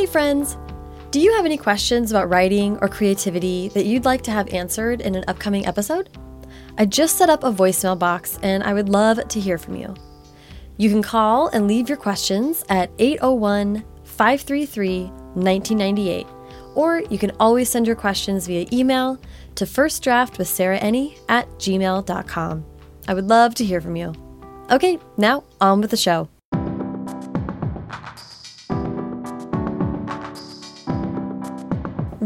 Hey, friends! Do you have any questions about writing or creativity that you'd like to have answered in an upcoming episode? I just set up a voicemail box and I would love to hear from you. You can call and leave your questions at 801 533 1998, or you can always send your questions via email to firstdraftwithsarahenni at gmail.com. I would love to hear from you. Okay, now on with the show.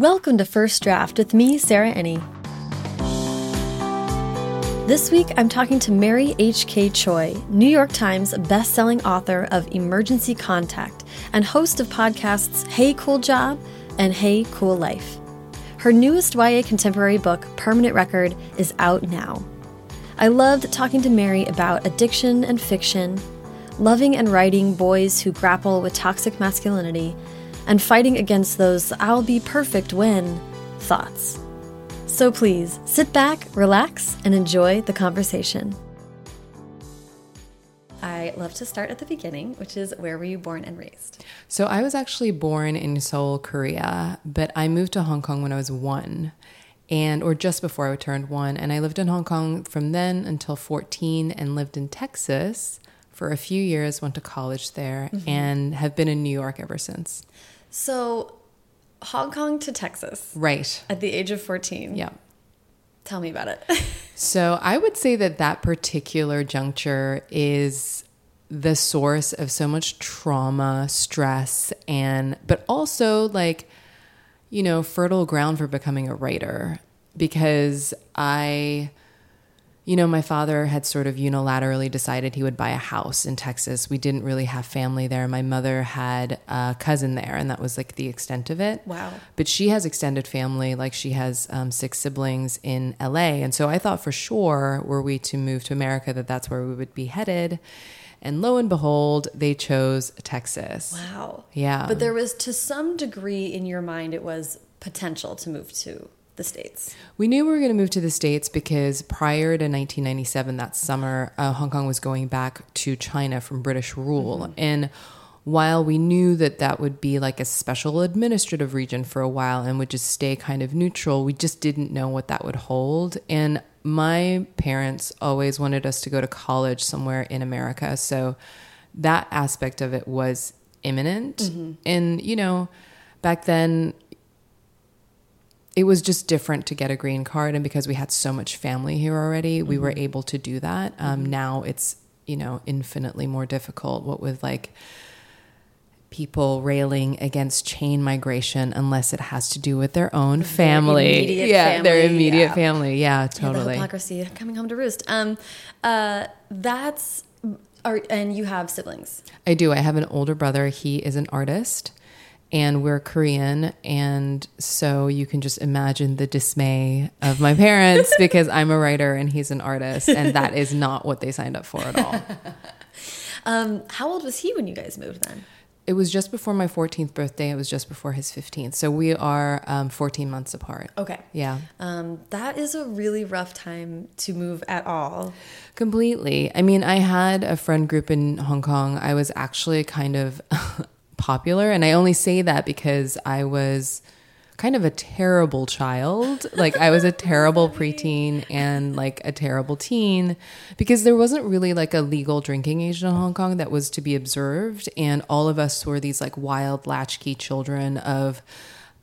Welcome to First Draft with me, Sarah Enni. This week, I'm talking to Mary H.K. Choi, New York Times bestselling author of Emergency Contact and host of podcasts Hey Cool Job and Hey Cool Life. Her newest YA contemporary book, Permanent Record, is out now. I loved talking to Mary about addiction and fiction, loving and writing boys who grapple with toxic masculinity, and fighting against those I'll be perfect when thoughts. So please sit back, relax, and enjoy the conversation. I love to start at the beginning, which is where were you born and raised? So I was actually born in Seoul, Korea, but I moved to Hong Kong when I was one and or just before I turned one. And I lived in Hong Kong from then until 14 and lived in Texas for a few years, went to college there, mm -hmm. and have been in New York ever since. So, Hong Kong to Texas. Right. At the age of 14. Yeah. Tell me about it. so, I would say that that particular juncture is the source of so much trauma, stress, and, but also like, you know, fertile ground for becoming a writer because I you know, my father had sort of unilaterally decided he would buy a house in Texas. We didn't really have family there. My mother had a cousin there, and that was like the extent of it. Wow. But she has extended family, like she has um, six siblings in LA. And so I thought for sure, were we to move to America, that that's where we would be headed. And lo and behold, they chose Texas. Wow. Yeah. But there was, to some degree in your mind, it was potential to move to the States? We knew we were going to move to the States because prior to 1997, that summer, uh, Hong Kong was going back to China from British rule. Mm -hmm. And while we knew that that would be like a special administrative region for a while and would just stay kind of neutral, we just didn't know what that would hold. And my parents always wanted us to go to college somewhere in America. So that aspect of it was imminent. Mm -hmm. And, you know, back then it was just different to get a green card. And because we had so much family here already, we mm -hmm. were mm-hmm. able to do that. Um, mm -hmm. Now it's, you know, infinitely more difficult. What with like people railing against chain migration unless it has to do with their own family. yeah, family, their immediate yeah. family. Yeah, totally. Yeah, hypocrisy coming home to roost. Um, uh, that's, are, and you have siblings? I do. I have an older brother. He is an artist and we're Korean. And so you can just imagine the dismay of my parents because I'm a writer and he's an artist. And that is not what they signed up for at all. Um, how old was he when you guys moved then? It was just before my 14th birthday. It was just before his 15th. So we are um, 14 months apart. Okay. Yeah. Um, that is a really rough time to move at all. Completely. I mean, I had a friend group in Hong Kong. I was actually kind of popular. And I only say that because I was kind of a terrible child. Like I was a terrible preteen and like a terrible teen because there wasn't really like a legal drinking age in Hong Kong that was to be observed. And all of us were these like wild latchkey children of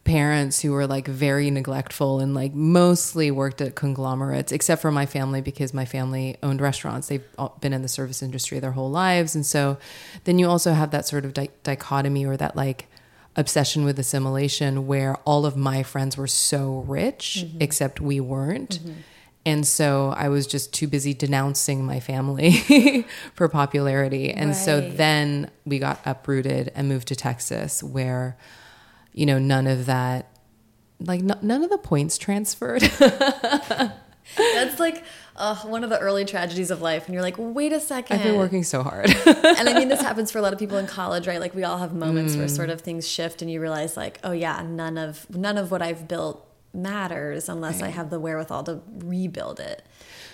parents who were like very neglectful and like mostly worked at conglomerates except for my family because my family owned restaurants they've been in the service industry their whole lives and so then you also have that sort of di dichotomy or that like obsession with assimilation where all of my friends were so rich mm -hmm. except we weren't mm -hmm. And so I was just too busy denouncing my family for popularity. And right. so then we got uprooted and moved to Texas, where you know, none of that, like none of the points transferred. That's like uh, one of the early tragedies of life. And you're like, wait a second. I've been working so hard. and I mean, this happens for a lot of people in college, right? Like we all have moments mm. where sort of things shift and you realize like, oh yeah, none of, none of what I've built matters unless I have the wherewithal to rebuild it.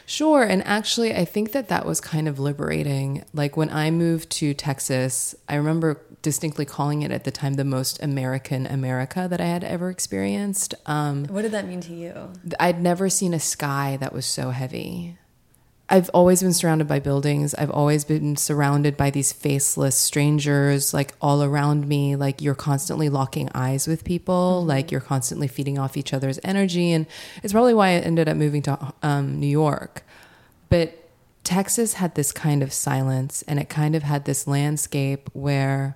Sure. And actually, I think that that was kind of liberating. Like when I moved to Texas, I remember distinctly calling it at the time the most American America that I had ever experienced. Um, What did that mean to you? I'd never seen a sky that was so heavy. I've always been surrounded by buildings. I've always been surrounded by these faceless strangers, like all around me. Like you're constantly locking eyes with people, like you're constantly feeding off each other's energy. And it's probably why I ended up moving to um, New York. But Texas had this kind of silence, and it kind of had this landscape where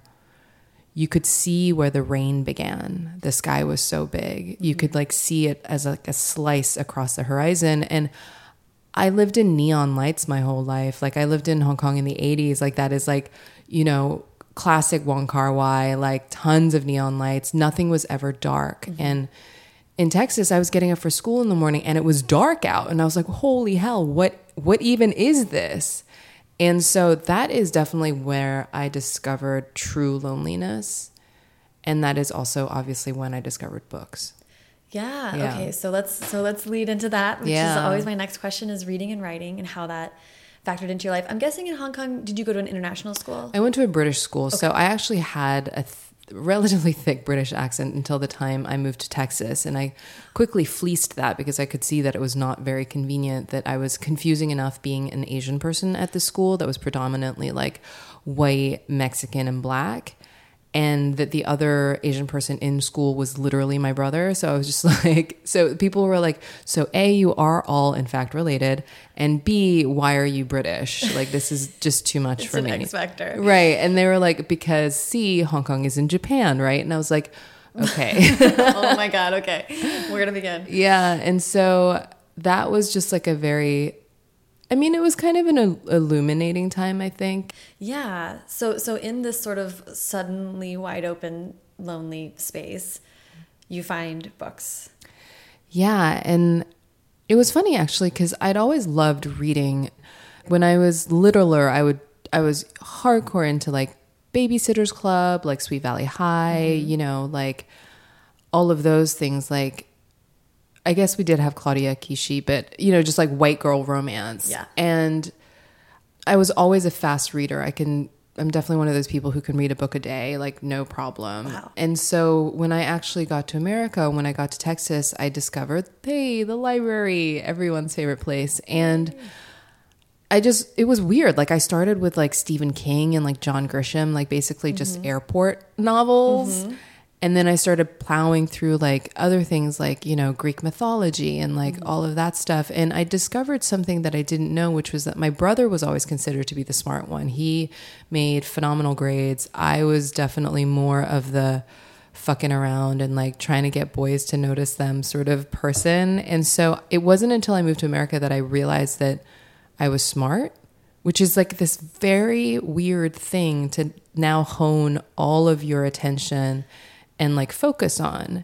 you could see where the rain began. The sky was so big. You could like see it as like a slice across the horizon. And I lived in neon lights my whole life. Like I lived in Hong Kong in the 80s. Like that is like, you know, classic Wong Kar Wai, like tons of neon lights. Nothing was ever dark. Mm-hmm. And in Texas, I was getting up for school in the morning and it was dark out. And I was like, holy hell, what what even is this? And so that is definitely where I discovered true loneliness. And that is also obviously when I discovered books. Yeah, Yeah. Okay. So let's so let's lead into that, which is always my next question: is reading and writing and how that factored into your life. I'm guessing in Hong Kong, did you go to an international school? I went to a British school, so I actually had a th- relatively thick British accent until the time I moved to Texas, and I quickly fleeced that because I could see that it was not very convenient. That I was confusing enough being an Asian person at the school that was predominantly like white, Mexican, and black. And that the other Asian person in school was literally my brother. So I was just like, so people were like, so A, you are all in fact related. And B, why are you British? Like, this is just too much for me. X factor. Right. And they were like, because C, Hong Kong is in Japan, right? And I was like, okay. oh my god. Okay, we're gonna begin. yeah. And so that was just like a very, I mean, it was kind of an illuminating time, I think. Yeah. So so in this sort of suddenly wide open, lonely space, you find books. Yeah, and it was funny actually because I'd always loved reading. When I was littler, I would I was hardcore into like Babysitters Club, like Sweet Valley High, mm-hmm. you know, like all of those things. Like, I guess we did have Claudia Kishi, but you know, just like white girl romance. Yeah. and I was always a fast reader. I can. I'm definitely one of those people who can read a book a day, like no problem. Wow. And so when I actually got to America, when I got to Texas, I discovered, hey, the library, everyone's favorite place. And I just, it was weird. Like I started with like Stephen King and like John Grisham, like basically just mm-hmm. airport novels. Mm-hmm. And then I started plowing through like other things like, you know, Greek mythology and like mm-hmm. all of that stuff. And I discovered something that I didn't know, which was that my brother was always considered to be the smart one. He made phenomenal grades. I was definitely more of the fucking around and like trying to get boys to notice them sort of person. And so it wasn't until I moved to America that I realized that I was smart, which is like this very weird thing to now hone all of your attention and like focus on.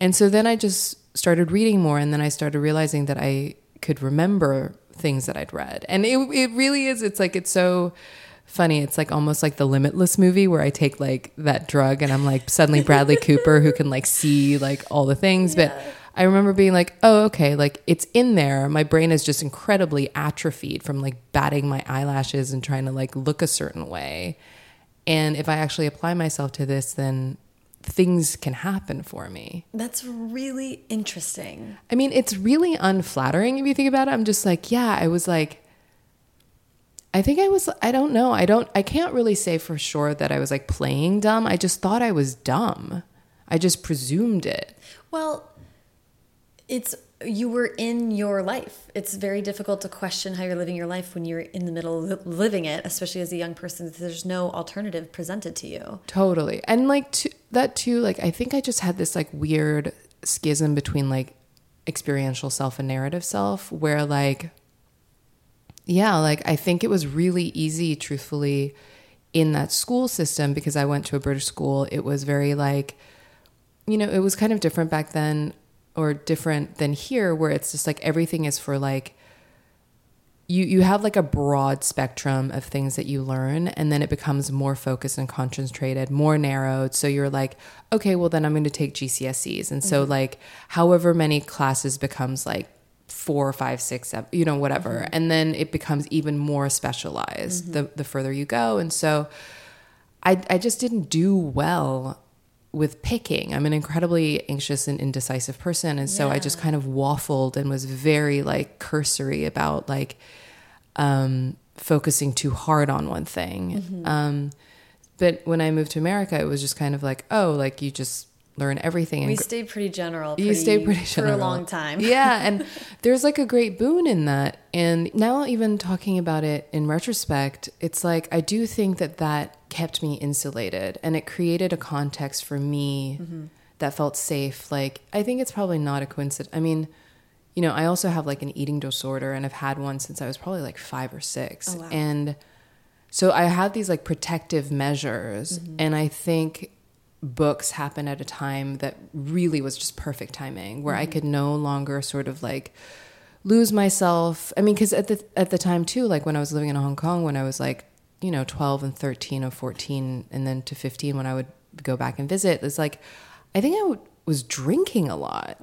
And so then I just started reading more and then I started realizing that I could remember things that I'd read. And it it really is it's like it's so funny. It's like almost like the Limitless movie where I take like that drug and I'm like suddenly Bradley Cooper who can like see like all the things. But I remember being like, oh, okay, like it's in there. My brain is just incredibly atrophied from like batting my eyelashes and trying to like look a certain way. And if I actually apply myself to this, then things can happen for me. That's really interesting. I mean, it's really unflattering if you think about it. I'm just like, yeah, I was like, I think I was, I don't know. I don't, I can't really say for sure that I was like playing dumb. I just thought I was dumb. I just presumed it. Well, it's you were in your life. It's very difficult to question how you're living your life when you're in the middle of living it, especially as a young person. There's no alternative presented to you. Totally. And like to, that too, like I think I just had this like weird schism between like experiential self and narrative self where like yeah, like I think it was really easy truthfully in that school system because I went to a British school. It was very like you know, it was kind of different back then or different than here where it's just like everything is for like you you have like a broad spectrum of things that you learn and then it becomes more focused and concentrated more narrowed. So you're like okay well then i'm going to take gcse's and so mm-hmm. like however many classes becomes like four five six seven you know whatever mm-hmm. and then it becomes even more specialized mm-hmm. the the further you go. And so i i just didn't do well with picking. I'm an incredibly anxious and indecisive person. And so I just kind of waffled and was very like cursory about like um, focusing too hard on one thing. Um, but when I moved to America, it was just kind of like, oh, like you just learn everything. And We stayed pretty general. you stay pretty general for a long time. yeah, and there's like a great boon in that. And now, even talking about it in retrospect, it's like I do think that that kept me insulated, and it created a context for me Mm-hmm. that felt safe. Like I think it's probably not a coincidence. I mean. You know, I also have like an eating disorder and I've had one since I was probably like five or six. Oh, wow. And so I have these like protective measures. Mm-hmm. And I think books happen at a time that really was just perfect timing where Mm-hmm. I could no longer sort of like lose myself. I mean, because at the at the time too, like when I was living in Hong Kong, when I was like you know twelve and thirteen or fourteen, and then to fifteen when I would go back and visit, it's like I think I w- was drinking a lot,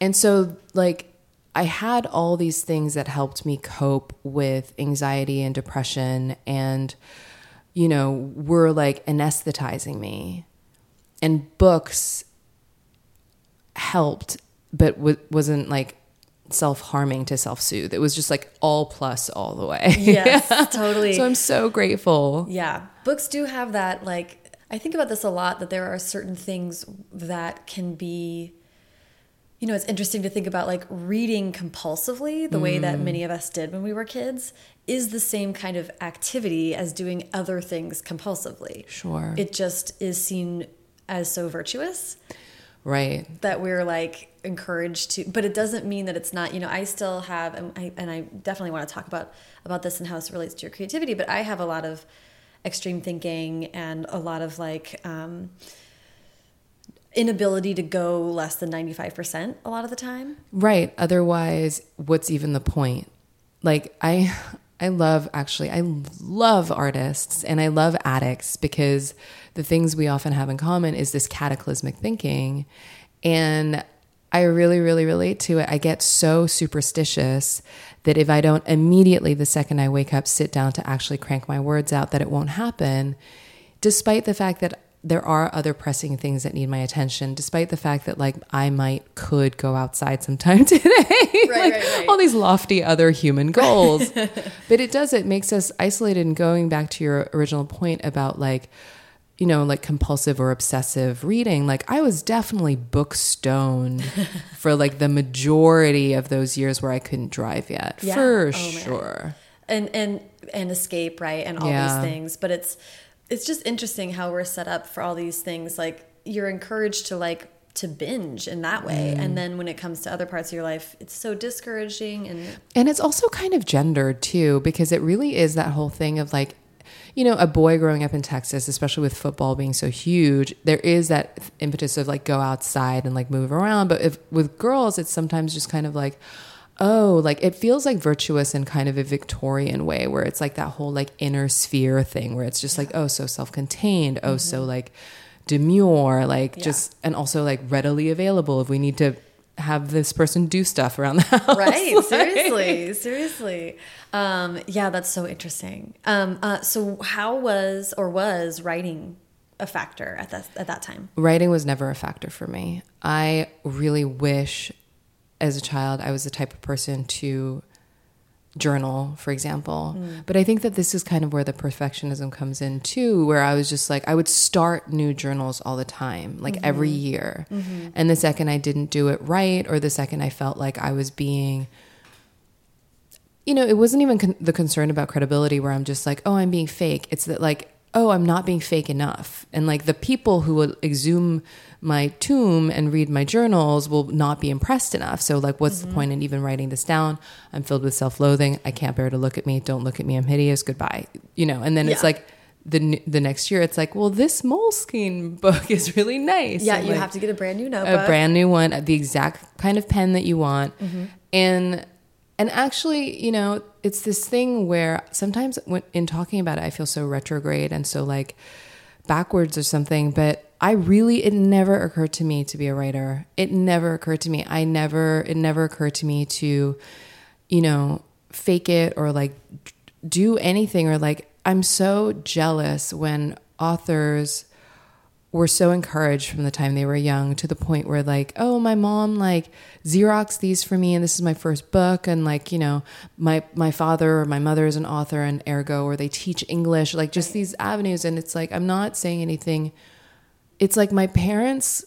and so like. I had all these things that helped me cope with anxiety and depression and you know were like anesthetizing me and books helped but w- wasn't like self-harming to self-soothe it was just like all plus all the way Yes, totally. so i'm so grateful Yeah. Books do have that like I think about this a lot that there are certain things that can be you know, it's interesting to think about like reading compulsively the way that Mm. many of us did when we were kids is the same kind of activity as doing other things compulsively. Sure. It just is seen as so virtuous right that we're like encouraged to but it doesn't mean that it's not you know i still have and i, and I definitely want to talk about about this and how this relates to your creativity but i have a lot of extreme thinking and a lot of like um inability to go less than 95% a lot of the time Right. Otherwise, what's even the point? Like I I love actually I love artists and I love addicts because the things we often have in common is this cataclysmic thinking and I really really relate to it. I get so superstitious that if I don't immediately the second I wake up sit down to actually crank my words out that it won't happen despite the fact that there are other pressing things that need my attention despite the fact that like i might could go outside sometime today Right, Like, right, right. all these lofty other human goals but it does it makes us isolated and going back to your original point about like you know like compulsive or obsessive reading like i was definitely book stoned for like the majority of those years where i couldn't drive yet Yeah. for Oh, sure and and and escape right and all Yeah. these things but it's it's just interesting how we're set up for all these things like you're encouraged to like to binge in that way Mm. and then when it comes to other parts of your life it's so discouraging and And it's also kind of gendered too, because it really is that whole thing of like, you know, a boy growing up in Texas, especially with football being so huge, there is that impetus of like go outside and like move around. But if with girls, it's sometimes just kind of like, oh, like it feels like virtuous in kind of a Victorian way, where it's like that whole like inner sphere thing, where it's just like, oh, so self contained, oh, so like demure, like Yeah. just, and also like readily available if we need to have this person do stuff around the house. right Like- seriously seriously um yeah that's so interesting um uh so how was or was writing a factor at that at that time writing was never a factor for me. I really wish as a child I was the type of person to journal, for example. Mm. But I think that this is kind of where the perfectionism comes in too, where I was just like, I would start new journals all the time, like every mm-hmm. year. Mm-hmm. And the second I didn't do it right, or the second I felt like I was being you know, it wasn't even con- the concern about credibility where I'm just like, oh, I'm being fake. It's that like, oh, I'm not being fake enough. And like the people who will exhume my tomb and read my journals will not be impressed enough. So like, what's the point in even writing this down? I'm filled with self-loathing. I can't bear to look at me. Don't look at me. I'm hideous. Goodbye. You know, and then it's like the the next year, it's like, well, this Moleskine book is really nice. yeah And, you like, have to get a brand new notebook a brand new one, the exact kind of pen that you want. Mm-hmm. And and actually, you know, it's this thing where sometimes when, in talking about it, I feel so retrograde and so like backwards or something. But I really, it never occurred to me to be a writer. It never occurred to me. I never, it never occurred to me to, you know, fake it or like do anything or like, I'm so jealous when authors were so encouraged from the time they were young to the point where like oh my mom like xerox these for me and this is my first book and like you know my my father or my mother is an author and ergo or they teach english like just these avenues. And it's like i'm not saying anything. It's like my parents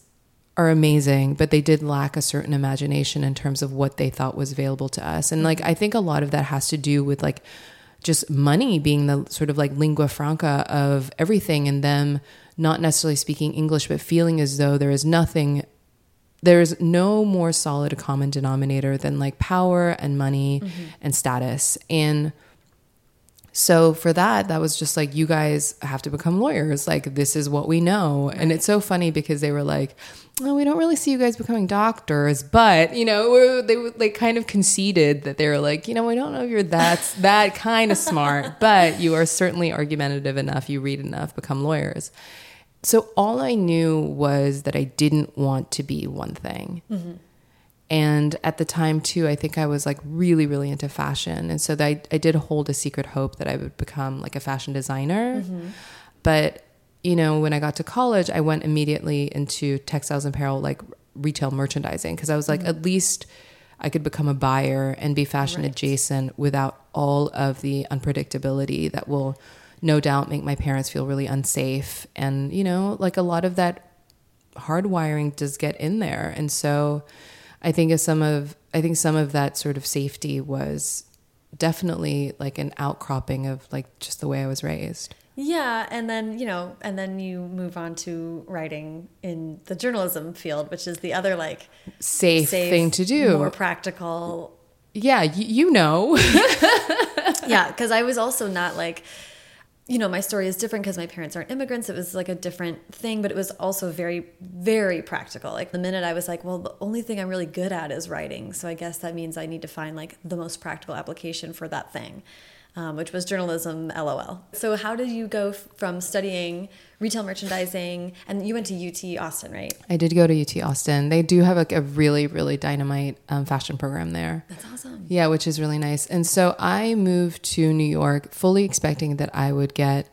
are amazing but they did lack a certain imagination in terms of what they thought was available to us. And like mm-hmm. i think a lot of that has to do with like just money being the sort of like lingua franca of everything and them not necessarily speaking English, but feeling as though there is nothing, there's no more solid common denominator than like power and money mm-hmm. and status. And so for that, that was just like, you guys have to become lawyers. Like, this is what we know. Right. And it's so funny because they were like, oh, we don't really see you guys becoming doctors, but you know, they they kind of conceded that they were like, you know, we don't know if you're that that kind of smart, but you are certainly argumentative enough. You read enough, become lawyers. So all I knew was that I didn't want to be one thing. Mm-hmm. And at the time, too, I think I was like really, really into fashion. And so I, I did hold a secret hope that I would become like a fashion designer. Mm-hmm. But, you know, when I got to college, I went immediately into textiles and apparel, like retail merchandising, because I was like, mm-hmm. at least I could become a buyer and be fashion right. adjacent without all of the unpredictability that will no doubt make my parents feel really unsafe. And, you know, like a lot of that hardwiring does get in there. And so I think of some of I think some of that sort of safety was definitely like an outcropping of like just the way I was raised. Yeah, and then you know, and then you move on to writing in the journalism field, which is the other like safe, safe thing to do, more practical. Yeah, you know. yeah, because I was also not like you know, my story is different because my parents aren't immigrants. It was like a different thing, but it was also very, very practical. Like the minute I was like, well, the only thing I'm really good at is writing. So I guess that means I need to find like the most practical application for that thing um, which was journalism LOL. So how did you go from studying retail merchandising and you went to UT Austin, right? I did go to UT Austin. They do have like a really, really dynamite um, fashion program there. That's awesome. Yeah, which is really nice. And so I moved to New York fully expecting that I would get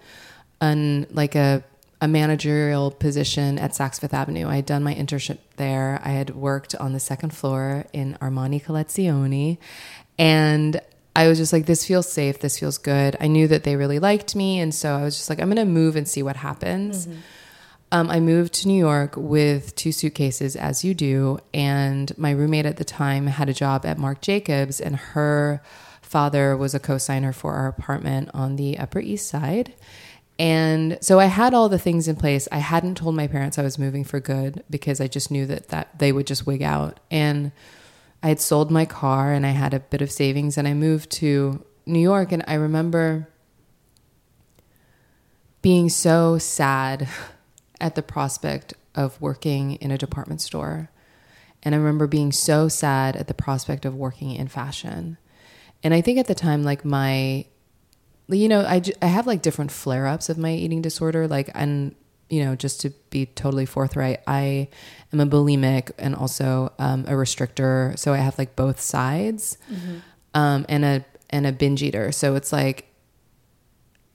an like a a managerial position at Saks Fifth Avenue. I had done my internship there. I had worked on the second floor in Armani Collezioni. And I was just like, this feels safe. This feels good. I knew that they really liked me. And so I was just like, I'm going to move and see what happens. Mm-hmm. Um, I moved to New York with two suitcases, as you do. And my roommate at the time had a job at Marc Jacobs, and her father was a co signer for our apartment on the Upper East Side. And so I had all the things in place. I hadn't told my parents I was moving for good because I just knew that, that they would just wig out. And I had sold my car and I had a bit of savings and I moved to New York and I remember being so sad at the prospect of working in a department store. And I remember being so sad at the prospect of working in fashion. And I think at the time, like my, you know, I, I have like different flare ups of my eating disorder. Like, and you know, just to be totally forthright, I am a bulimic and also um, a restrictor. So I have like both sides, mm-hmm. um, and a and a binge eater. So it's like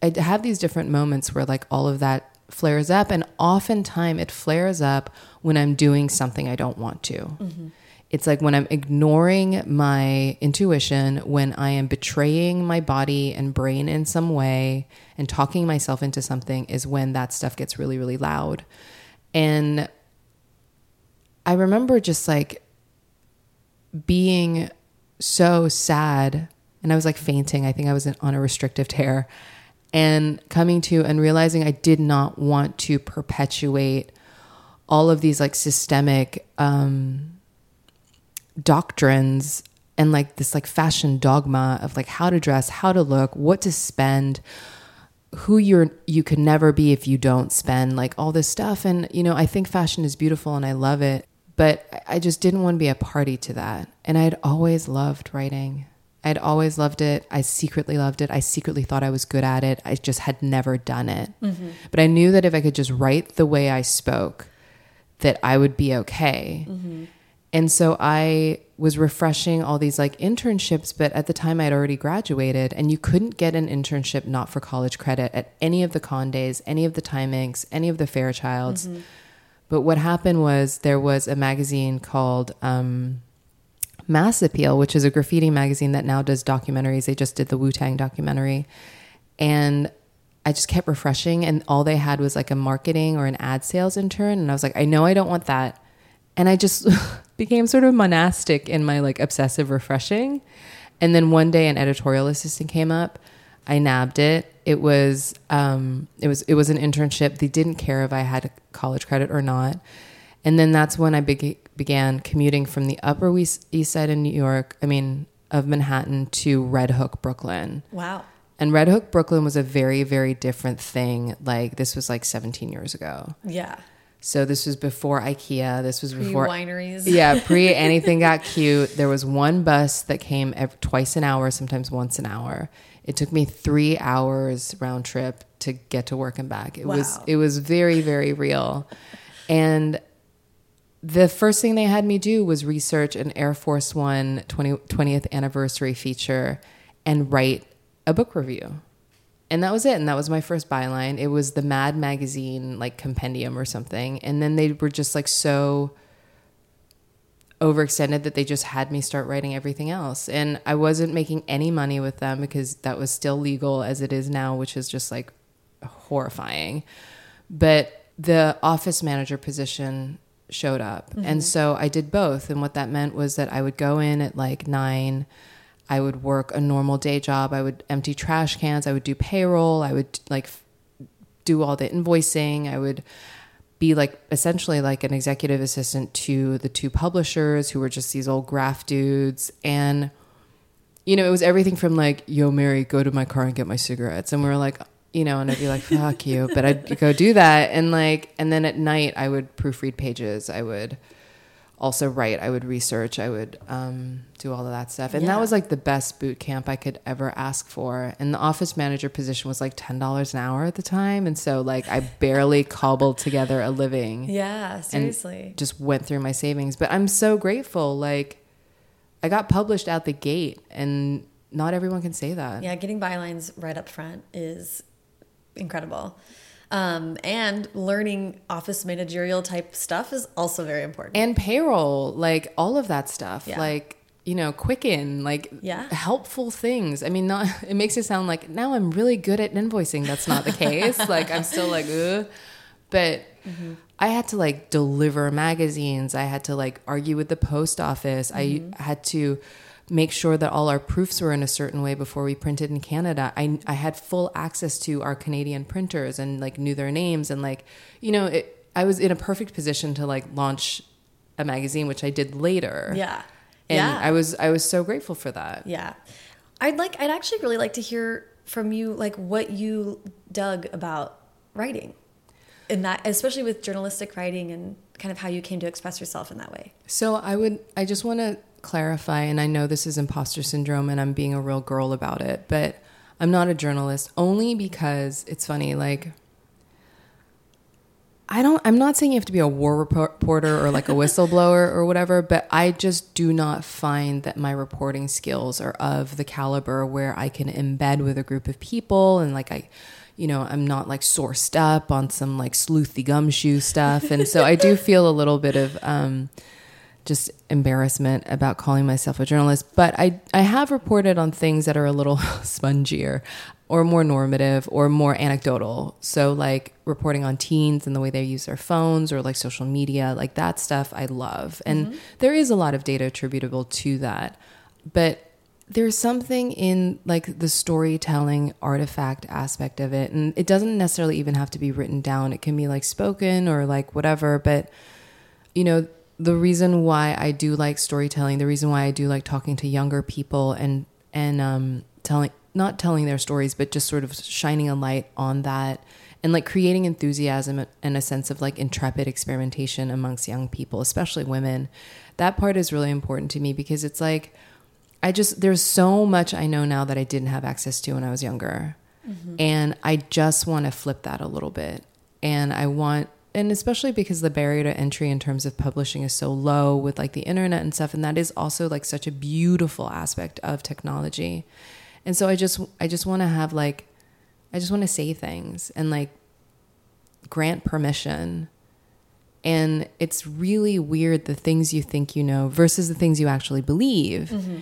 I have these different moments where like all of that flares up, and oftentimes it flares up when I'm doing something I don't want to. Mm-hmm. It's like when I'm ignoring my intuition, when I am betraying my body and brain in some way and talking myself into something, is when that stuff gets really, really loud. And I remember just like being so sad and I was like fainting. I think I was on a restrictive tear and coming to and realizing I did not want to perpetuate all of these like systemic um, doctrines and like this like fashion dogma of like how to dress, how to look, what to spend, who you're you could never be if you don't spend like all this stuff and you know, I think fashion is beautiful and I love it, but I just didn't want to be a party to that. And I'd always loved writing. I'd always loved it. I secretly loved it. I secretly thought I was good at it. I just had never done it. Mm-hmm. But I knew that if I could just write the way I spoke, that I would be okay. Mm-hmm. And so I was refreshing all these like internships, but at the time I'd already graduated, and you couldn't get an internship not for college credit at any of the Condes, any of the Time Incs, any of the Fairchilds. But what happened was there was a magazine called um, Mass Appeal, which is a graffiti magazine that now does documentaries. They just did the Wu Tang documentary. And I just kept refreshing, and all they had was like a marketing or an ad sales intern. And I was like, I know I don't want that. And I just became sort of monastic in my like obsessive refreshing. And then one day, an editorial assistant came up. I nabbed it. It was um, it was it was an internship. They didn't care if I had college credit or not. And then that's when I beg- began commuting from the Upper East, East Side in New York, I mean, of Manhattan to Red Hook, Brooklyn. Wow. And Red Hook, Brooklyn was a very, very different thing. Like, this was like 17 years ago. Yeah. So, this was before IKEA. This was before. wineries. Yeah, pre anything got cute. There was one bus that came ev twice an hour, sometimes once an hour. It took me three hours round trip to get to work and back. It was it was very very real, and the first thing they had me do was research an Air Force One 20, 20th anniversary feature and write a book review. And that was it. And that was my first byline. It was the Mad Magazine, like compendium or something. And then they were just like so overextended that they just had me start writing everything else. And I wasn't making any money with them because that was still legal as it is now, which is just like horrifying. But the office manager position showed up. And mm-hmm. so I did both. And what that meant was that I would go in at like nine. I would work a normal day job. I would empty trash cans. I would do payroll. I would like do all the invoicing. I would be like essentially like an executive assistant to the two publishers who were just these old graf dudes. And, you know, it was everything from like, yo, Mary, go to my car and get my cigarettes. And we were like, you know, and I'd be like, fuck you. But I'd go do that. And like, and then at night I would proofread pages. I would also write. I would research. I would um, do all of that stuff. And Yeah. that was like the best boot camp I could ever ask for. And the office manager position was like $10 an hour at the time. And so like I barely cobbled together a living Yeah. and Seriously. just went through my savings. But I'm so grateful. Like I got published out the gate and not everyone can say that. Yeah, getting bylines right up front is incredible. Um, and learning office managerial type stuff is also very important. And payroll, like all of that stuff. Yeah. Like you know, Quicken, like Yeah. helpful things. I mean, not it makes it sound like now I'm really good at invoicing. That's not the case. like I'm still like, Ugh. but I had to like deliver magazines. I had to like argue with the post office. I had to make sure that all our proofs were in a certain way before we printed in Canada. I I had full access to our Canadian printers and like knew their names and like you know it, I was in a perfect position to like launch a magazine, which I did later. yeah. And yeah. I was I was so grateful for that. Yeah. I'd like I'd actually really like to hear from you like what you dug about writing. And that especially with journalistic writing and kind of how you came to express yourself in that way. So I would I just want to clarify and I know this is imposter syndrome and I'm being a real girl about it, but I'm not a journalist only because it's funny like I don't I'm not saying you have to be a war reporter or like a whistleblower or whatever, but I just do not find that my reporting skills are of the caliber where I can embed with a group of people and like I you know, I'm not like sourced up on some like sleuthy gumshoe stuff. And so I do feel a little bit of um just embarrassment about calling myself a journalist, but I I have reported on things that are a little spongier or more normative or more anecdotal. So like reporting on teens and the way they use their phones or like social media, like that stuff I love. And mm-hmm. there is a lot of data attributable to that. But there's something in like the storytelling artifact aspect of it and it doesn't necessarily even have to be written down. It can be like spoken or like whatever, but you know, the reason why I do like storytelling, the reason why I do like talking to younger people and and um, telling not telling their stories, but just sort of shining a light on that and like creating enthusiasm and a sense of like intrepid experimentation amongst young people, especially women. That part is really important to me because it's like I just there's so much I know now that I didn't have access to when I was younger. And I just want to flip that a little bit. And I want and especially because the barrier to entry in terms of publishing is so low with like the internet and stuff and that is also like such a beautiful aspect of technology. And so I just I just want to have like I just want to say things and like grant permission. And it's really weird the things you think you know versus the things you actually believe. Mm-hmm.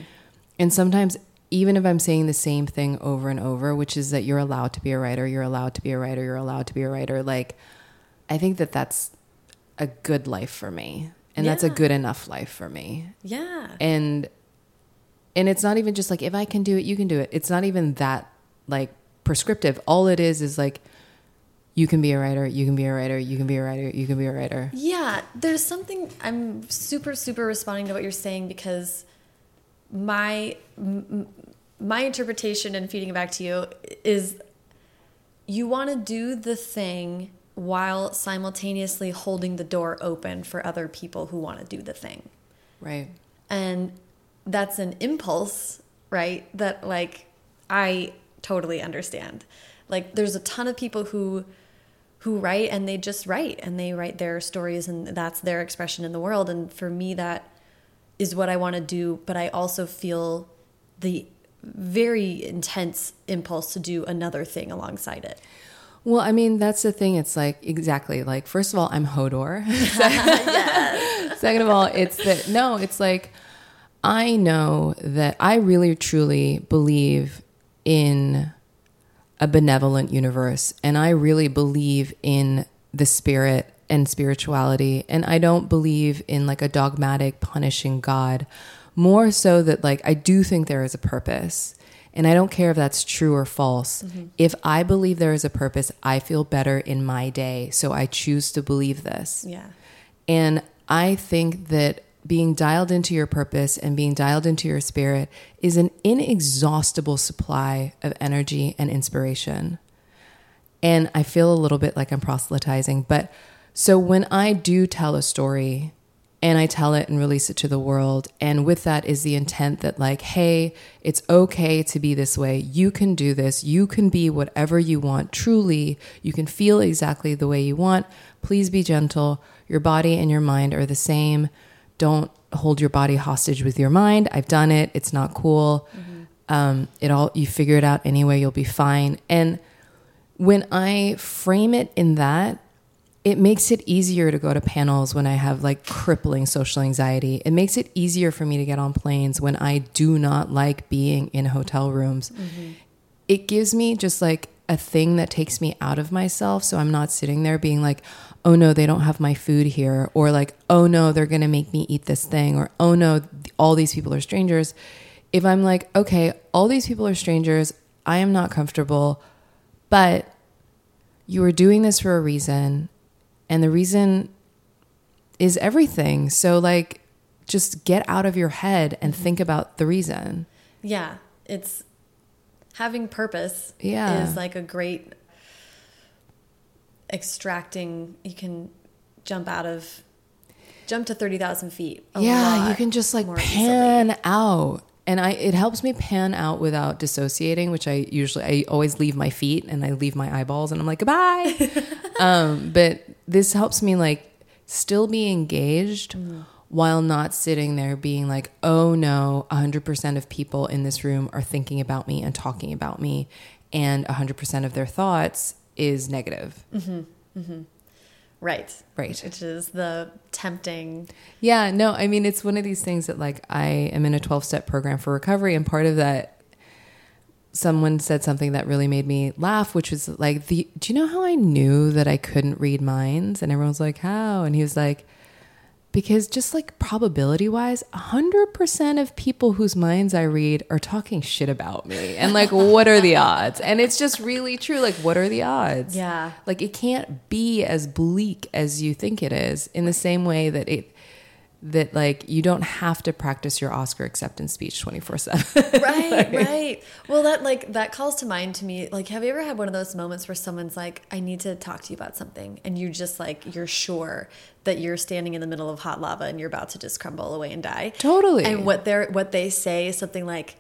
And sometimes, even if I'm saying the same thing over and over, which is that you're allowed to be a writer, you're allowed to be a writer, you're allowed to be a writer, like, I think that that's a good life for me. And that's a good enough life for me. Yeah. And and it's not even just like if I can do it, you can do it. It's not even that like prescriptive. All it is is like you can be a writer, you can be a writer, you can be a writer, you can be a writer. Yeah, there's something I'm super super responding to what you're saying because my my interpretation and feeding it back to you is you want to do the thing while simultaneously holding the door open for other people who want to do the thing. Right. And that's an impulse, right? That like I totally understand. Like there's a ton of people who who write and they just write and they write their stories and that's their expression in the world and for me that is what I want to do, but I also feel the very intense impulse to do another thing alongside it. Well, I mean, that's the thing. It's like exactly like first of all, I'm Hodor. Second of all, it's that no, it's like I know that I really truly believe in a benevolent universe and I really believe in the spirit and spirituality and I don't believe in like a dogmatic punishing god more so that like I do think there is a purpose and I don't care if that's true or false. Mm-hmm. If I believe there is a purpose, I feel better in my day. So I choose to believe this. Yeah. And I think that being dialed into your purpose and being dialed into your spirit is an inexhaustible supply of energy and inspiration. And I feel a little bit like I'm proselytizing. But so when I do tell a story and I tell it and release it to the world, and with that is the intent that, like, hey, it's okay to be this way. You can do this. You can be whatever you want. Truly, you can feel exactly the way you want. Please be gentle. Your body and your mind are the same. Don't hold your body hostage with your mind. I've done it. It's not cool. Um, it all you figure it out anyway. You'll be fine. And when I frame it in that, it makes it easier to go to panels when I have like crippling social anxiety. It makes it easier for me to get on planes when I do not like being in hotel rooms. Mm-hmm. It gives me just like a thing that takes me out of myself. So I'm not sitting there being like, oh no, they don't have my food here. Or like, oh no, they're going to make me eat this thing. Or oh no, all these people are strangers. If I'm like, okay, all these people are strangers, I am not comfortable, but you are doing this for a reason and the reason is everything so like just get out of your head and mm-hmm. think about the reason Yeah, it's having purpose. Yeah. is like a great extracting. You can jump out of jump to thirty thousand feet. yeah you can just like pan out and i it helps me pan out without dissociating which i usually i always leave my feet and i leave my eyeballs and i'm like goodbye. Um but this helps me like still be engaged mm. while not sitting there being like oh no 100% of people in this room are thinking about me and talking about me and 100% of their thoughts is negative mm-hmm, mm-hmm. Right. Right. Which is the tempting. Yeah, no, I mean, it's one of these things that, like, I am in a 12 step program for recovery, and part of that, someone said something that really made me laugh, which was like, the, Do you know how I knew that I couldn't read minds? And everyone's like, How? And he was like, because just like probability wise, 100% of people whose minds I read are talking shit about me. And like, what are the odds? And it's just really true. Like, what are the odds? Yeah. Like, it can't be as bleak as you think it is in the same way that it, that like you don't have to practice your Oscar acceptance speech 24 7. right, right. Well, that like that calls to mind to me. Like, have you ever had one of those moments where someone's like, I need to talk to you about something, and you just like, you're sure that you're standing in the middle of hot lava and you're about to just crumble away and die? Totally. And what they're what they say is something like,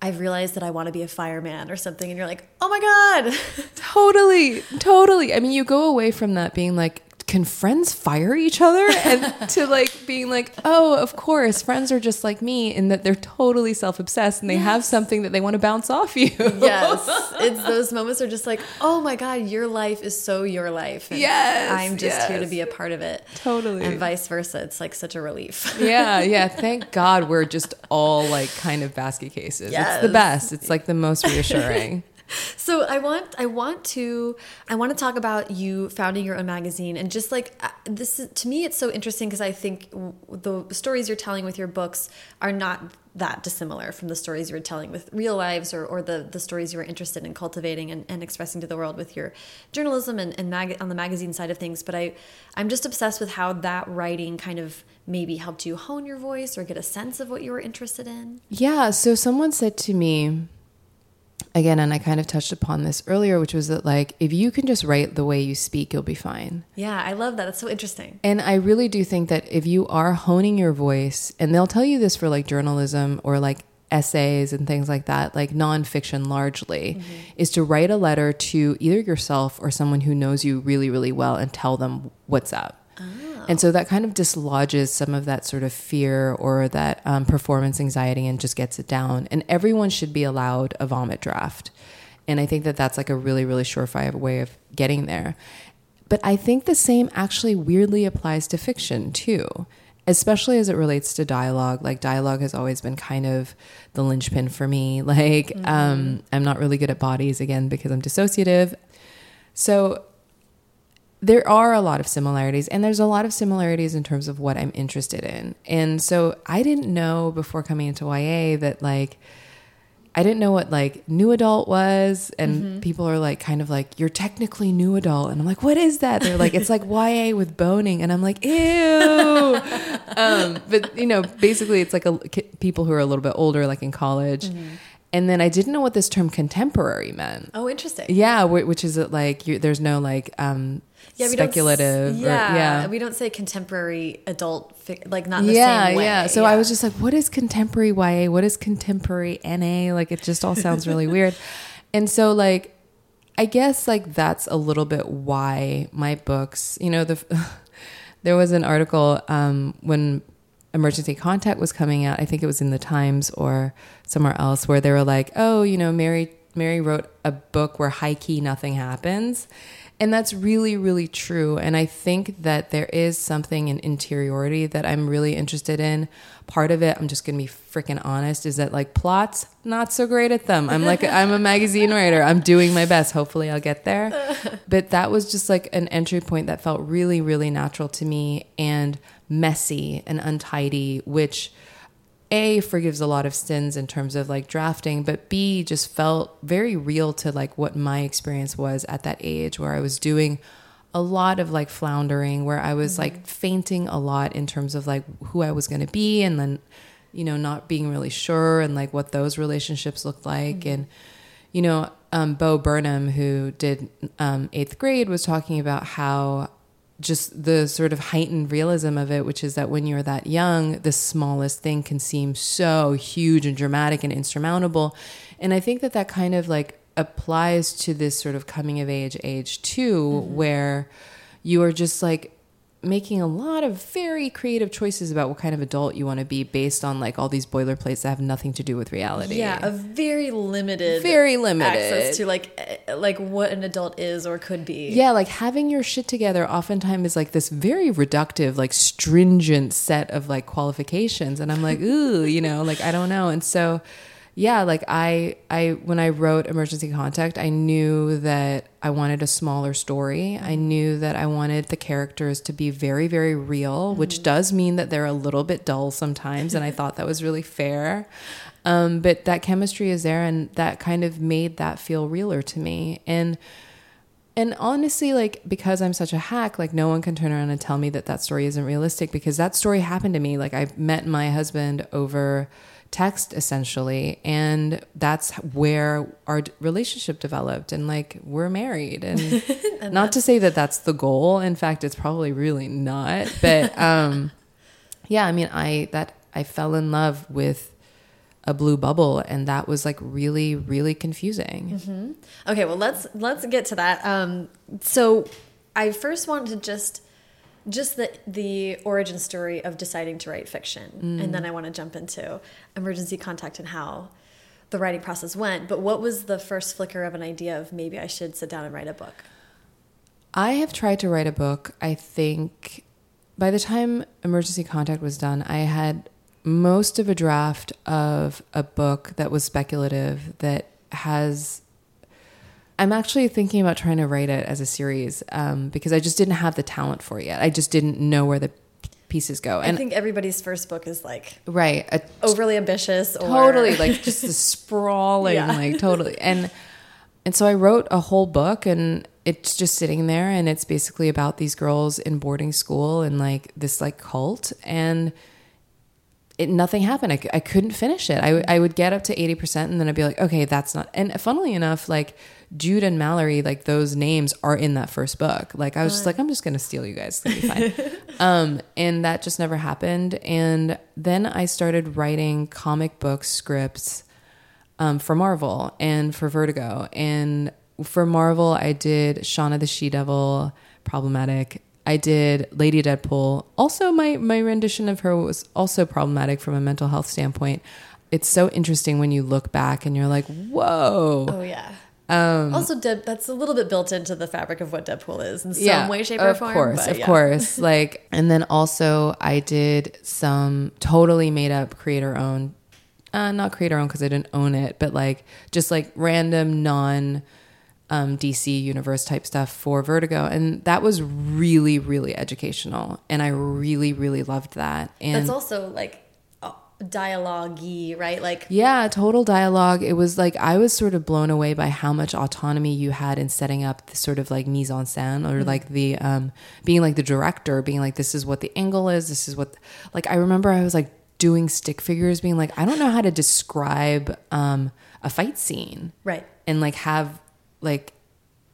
I've realized that I want to be a fireman or something, and you're like, oh my god. totally, totally. I mean, you go away from that being like, can friends fire each other? And to like being like oh of course friends are just like me in that they're totally self-obsessed and they yes. have something that they want to bounce off you. Yes. It's those moments are just like oh my god your life is so your life and yes i'm just yes. here to be a part of it. Totally. And vice versa it's like such a relief. Yeah yeah thank god we're just all like kind of basket cases. Yes. it's the best. It's like the most reassuring so I want I want to I want to talk about you founding your own magazine and just like uh, this is, to me it's so interesting because I think the stories you're telling with your books are not that dissimilar from the stories you were telling with real lives or, or the, the stories you were interested in cultivating and, and expressing to the world with your journalism and, and mag on the magazine side of things. But I, I'm just obsessed with how that writing kind of maybe helped you hone your voice or get a sense of what you were interested in. Yeah. So someone said to me, again, and I kind of touched upon this earlier, which was that like if you can just write the way you speak, you'll be fine. Yeah, I love that. That's so interesting. And I really do think that if you are honing your voice, and they'll tell you this for like journalism or like essays and things like that, like nonfiction largely, mm -hmm. is to write a letter to either yourself or someone who knows you really, really well and tell them what's up. And so that kind of dislodges some of that sort of fear or that um, performance anxiety and just gets it down. And everyone should be allowed a vomit draft. And I think that that's like a really, really surefire way of getting there. But I think the same actually weirdly applies to fiction too, especially as it relates to dialogue. Like, dialogue has always been kind of the linchpin for me. Like, mm -hmm. um, I'm not really good at bodies again because I'm dissociative. So, there are a lot of similarities and there's a lot of similarities in terms of what I'm interested in. And so I didn't know before coming into YA that like I didn't know what like new adult was and mm -hmm. people are like kind of like you're technically new adult and I'm like what is that? They're like it's like YA with boning and I'm like ew. um, but you know basically it's like a people who are a little bit older like in college. Mm -hmm and then I didn't know what this term contemporary meant. Oh, interesting. Yeah, which is that like you, there's no like um, yeah, speculative. Yeah, or, yeah, we don't say contemporary adult, like not the yeah, same way. Yeah, so yeah. I was just like, what is contemporary YA? What is contemporary NA? Like it just all sounds really weird. And so like, I guess like that's a little bit why my books. You know, the there was an article um, when emergency contact was coming out. I think it was in the Times or somewhere else where they were like, "Oh, you know, Mary Mary wrote a book where high key nothing happens." And that's really, really true. And I think that there is something in interiority that I'm really interested in. Part of it, I'm just to be freaking honest, is that like plots, not so great at them. I'm like, I'm a magazine writer. I'm doing my best. Hopefully I'll get there. But that was just like an entry point that felt really, really natural to me and messy and untidy, which a forgives a lot of sins in terms of like drafting but b just felt very real to like what my experience was at that age where i was doing a lot of like floundering where i was mm -hmm. like feinting a lot in terms of like who i was going to be and then you know not being really sure and like what those relationships looked like mm -hmm. and you know um, bo burnham who did um, eighth grade was talking about how just the sort of heightened realism of it, which is that when you're that young, the smallest thing can seem so huge and dramatic and insurmountable. And I think that that kind of like applies to this sort of coming of age age too, mm -hmm. where you are just like making a lot of very creative choices about what kind of adult you want to be based on like all these boilerplates that have nothing to do with reality. Yeah, a very limited very limited access to like eh, like what an adult is or could be. Yeah, like having your shit together oftentimes is like this very reductive, like stringent set of like qualifications and I'm like, "Ooh, you know, like I don't know." And so yeah, like I I when I wrote Emergency Contact, I knew that I wanted a smaller story. I knew that I wanted the characters to be very very real, mm-hmm. which does mean that they're a little bit dull sometimes and I thought that was really fair. Um, but that chemistry is there and that kind of made that feel realer to me. And and honestly, like because I'm such a hack, like no one can turn around and tell me that that story isn't realistic because that story happened to me. Like I met my husband over text essentially and that's where our relationship developed and like we're married and, and not to say that that's the goal in fact it's probably really not but um yeah i mean i that i fell in love with a blue bubble and that was like really really confusing mm-hmm. okay well let's let's get to that um so i first want to just just the the origin story of deciding to write fiction, mm. and then I want to jump into emergency contact and how the writing process went. But what was the first flicker of an idea of maybe I should sit down and write a book? I have tried to write a book. I think by the time emergency contact was done, I had most of a draft of a book that was speculative that has I'm actually thinking about trying to write it as a series um, because I just didn't have the talent for it yet. I just didn't know where the pieces go. And I think everybody's first book is like right, a, overly ambitious, or... totally like just the sprawling, yeah. like totally. And and so I wrote a whole book, and it's just sitting there, and it's basically about these girls in boarding school and like this like cult and it, nothing happened. I, I couldn't finish it. I, I would get up to 80% and then I'd be like, okay, that's not. And funnily enough, like Jude and Mallory, like those names are in that first book. Like I was just like, I'm just going to steal you guys. It's to be fine. um, and that just never happened. And then I started writing comic book scripts um, for Marvel and for Vertigo. And for Marvel, I did Shanna the She Devil, problematic. I did Lady Deadpool. Also, my my rendition of her was also problematic from a mental health standpoint. It's so interesting when you look back and you're like, "Whoa!" Oh yeah. Um, also, De that's a little bit built into the fabric of what Deadpool is in some yeah, way, shape, or form. of. Course, of yeah. course, like, and then also I did some totally made up creator owned, uh, not creator owned because I didn't own it, but like just like random non um, DC universe type stuff for Vertigo, and that was really really educational, and I really really loved that. And that's also like dialogue right? Like Yeah, total dialogue. It was like I was sort of blown away by how much autonomy you had in setting up the sort of like mise en scène or mm -hmm. like the um being like the director, being like this is what the angle is, this is what like I remember I was like doing stick figures being like I don't know how to describe um a fight scene. Right. And like have like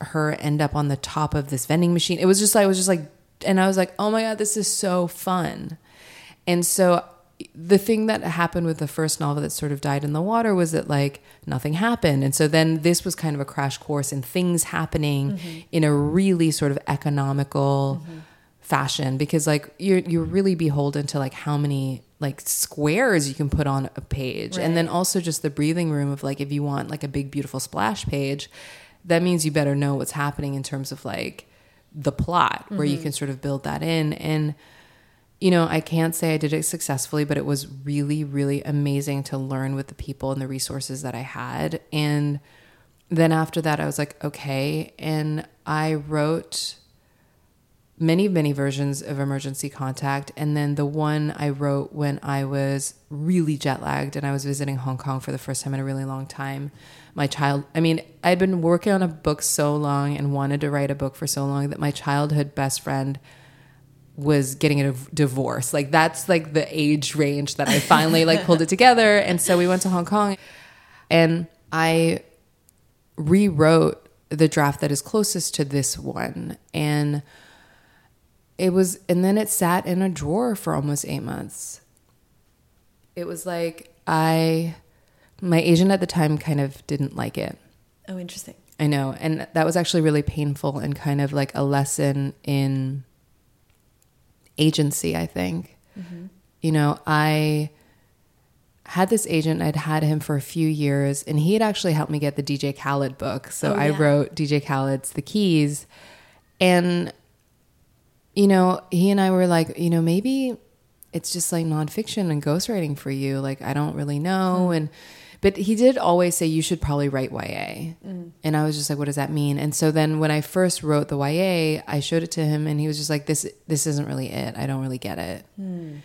her end up on the top of this vending machine. It was just I was just like, and I was like, oh my god, this is so fun. And so the thing that happened with the first novel that sort of died in the water was that like nothing happened and so then this was kind of a crash course in things happening mm-hmm. in a really sort of economical mm-hmm. fashion because like you're you're really beholden to like how many like squares you can put on a page right. and then also just the breathing room of like if you want like a big beautiful splash page that means you better know what's happening in terms of like the plot where mm-hmm. you can sort of build that in. And you know i can't say i did it successfully but it was really really amazing to learn with the people and the resources that i had. And then after that i was like okay. And i wrote many many versions of emergency contact. And then the one i wrote when i was really jet lagged and i was visiting hong kong for the first time in a really long time my child i mean i'd been working on a book so long and wanted to write a book for so long that my childhood best friend was getting a divorce. Like that's like the age range that i finally like pulled it together. And so we went to hong kong and i rewrote the draft that is closest to this one. And it was and then it sat in a drawer for almost eight months. It was like i my agent at the time kind of didn't like it. Oh, interesting. I know. And that was actually really painful and kind of like a lesson in agency, I think. Mm-hmm. You know, I had this agent, I'd had him for a few years, and he had actually helped me get the DJ Khaled book. So oh, yeah. I wrote DJ Khaled's The Keys. And, you know, he and I were like, you know, maybe it's just like nonfiction and ghostwriting for you. Like, I don't really know. Mm. And, but he did always say you should probably write YA. Mm. And I was just like, what does that mean? And so then when I first wrote the YA, I showed it to him and he was just like, this, this isn't really it. I don't really get it. Mm.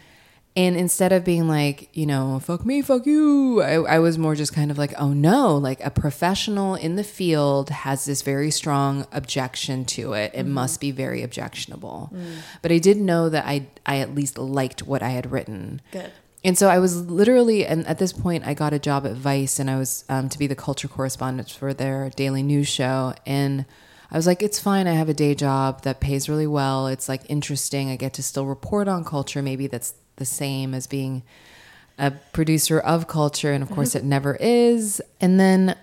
And instead of being like, you know, fuck me, fuck you, I, I was more just kind of like, oh no, like a professional in the field has this very strong objection to it. It must be very objectionable. But I did know that I, I at least liked what I had written. Good. And so I was literally, and at this point, I got a job at Vice, and I was um, to be the culture correspondent for their daily news show. And I was like, it's fine. I have a day job that pays really well. It's like interesting. I get to still report on culture. Maybe that's the same as being a producer of culture. And of course, it never is. And then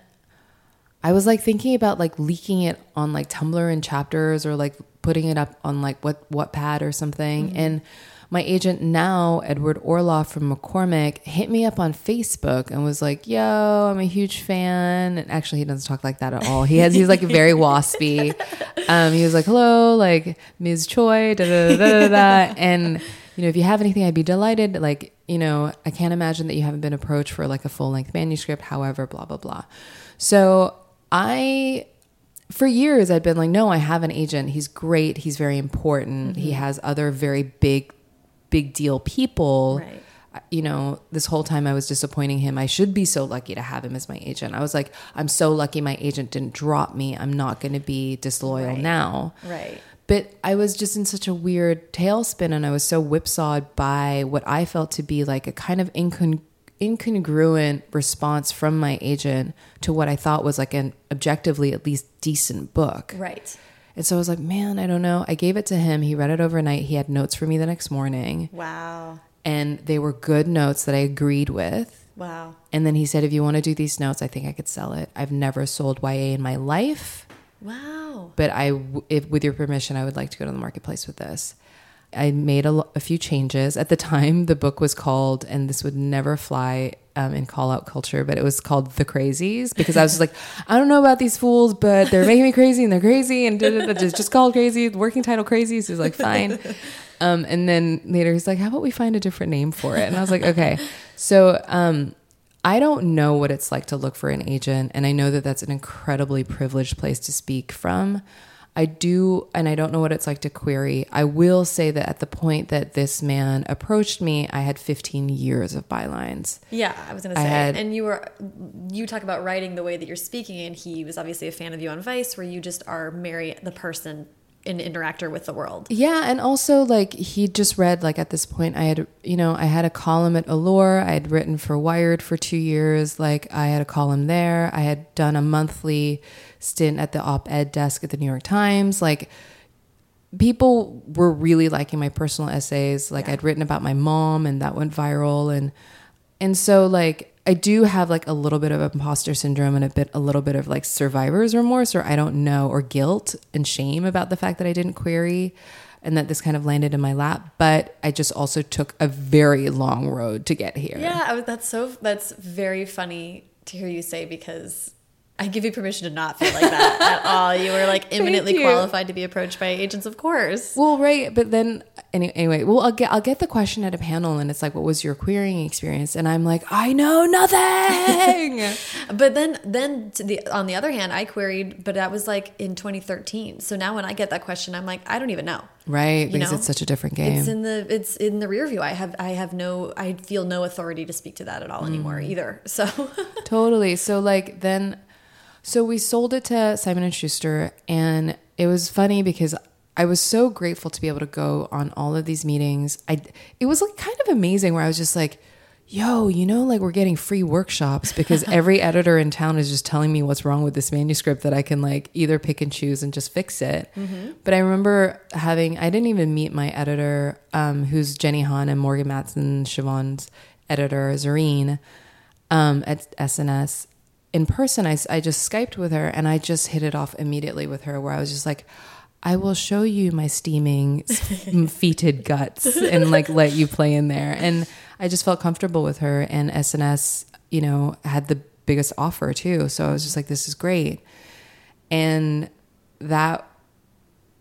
I was like thinking about like leaking it on like Tumblr and chapters or like putting it up on like what Wattpad or something. And my agent now, Edward Orloff from McCormick, hit me up on Facebook and was like, "Yo, I'm a huge fan." And actually, he doesn't talk like that at all. He has he's like very waspy. Um, he was like, "Hello, like Ms. Choi," da da da da da. And you know, if you have anything, I'd be delighted. Like, you know, I can't imagine that you haven't been approached for like a full length manuscript. However, blah blah blah. So I for years I'd been like, no, I have an agent. He's great. He's very important. He has other very big, big deal people. Right. You know, this whole time I was disappointing him. I should be so lucky to have him as my agent. I was like, I'm so lucky my agent didn't drop me. I'm not going to be disloyal Right. now. Right. But I was just in such a weird tailspin and I was so whipsawed by what I felt to be like a kind of incon- incongruent response from my agent to what I thought was like an objectively at least decent book. Right. And so I was like, man, I don't know. I gave it to him. He read it overnight. He had notes for me the next morning, Wow. and they were good notes that I agreed with. Wow. And then he said, if you want to do these notes, I think I could sell it. I've never sold YA in my life Wow. but I, if, with your permission, I would like to go to the marketplace with this. I made a, a few changes. At the time, the book was called, and this would never fly um, in call out culture, but it was called The Crazies because I was just like, I don't know about these fools, but they're making me crazy and they're crazy and just, just called Crazy. Working title Crazies is like, fine. Um, and then later he's like, how about we find a different name for it? And I was like, okay. So, um, I don't know what it's like to look for an agent, and I know that that's an incredibly privileged place to speak from. I do, and I don't know what it's like to query. I will say that at the point that this man approached me, I had 15 years of bylines. Yeah, I was gonna say, had- and you were you talk about writing the way that you're speaking, and he was obviously a fan of you on Vice, where you just are Mary, the person, an interactor with the world. Yeah, and also like he just read like at this point I had you know I had a column at Allure. I had written for Wired for two years. Like I had a column there. I had done a monthly stint at the op-ed desk at the New York Times. Like people were really liking my personal essays. Like Yeah. I'd written about my mom and that went viral and and so like I do have like a little bit of imposter syndrome and a bit a little bit of like survivor's remorse or I don't know or guilt and shame about the fact that I didn't query and that this kind of landed in my lap, but I just also took a very long road to get here. Yeah, that's so that's very funny to hear you say because I give you permission to not feel like that at all. You were like eminently qualified to be approached by agents, of course. Well, right, but then any, anyway, well, I'll get I'll get the question at a panel, and it's like, "What was your querying experience?" And I'm like, "I know nothing." But then, then the on the other hand, I queried, but that was like in 2013. So now when I get that question, I'm like, I don't even know. right, You because know? it's such a different game. It's in the it's in the rear view. I have I have no I feel no authority to speak to that at all anymore Mm. either. So Totally. So like then so we sold it to Simon and Schuster and it was funny because I was so grateful to be able to go on all of these meetings. I it was like kind of amazing where I was just like Yo, you know, like we're getting free workshops because every editor in town is just telling me what's wrong with this manuscript that I can like either pick and choose and just fix it. But I remember having, I didn't even meet my editor, um, who's Jenny Han and Morgan Matson, Siobhan's editor, Zareen um, at SNS in person. I, I just Skyped with her and I just hit it off immediately with her where I was just like, I will show you my steaming feted guts and like let you play in there. And I just felt comfortable with her and SNS, you know, had the biggest offer too. So I was just like, this is great. And that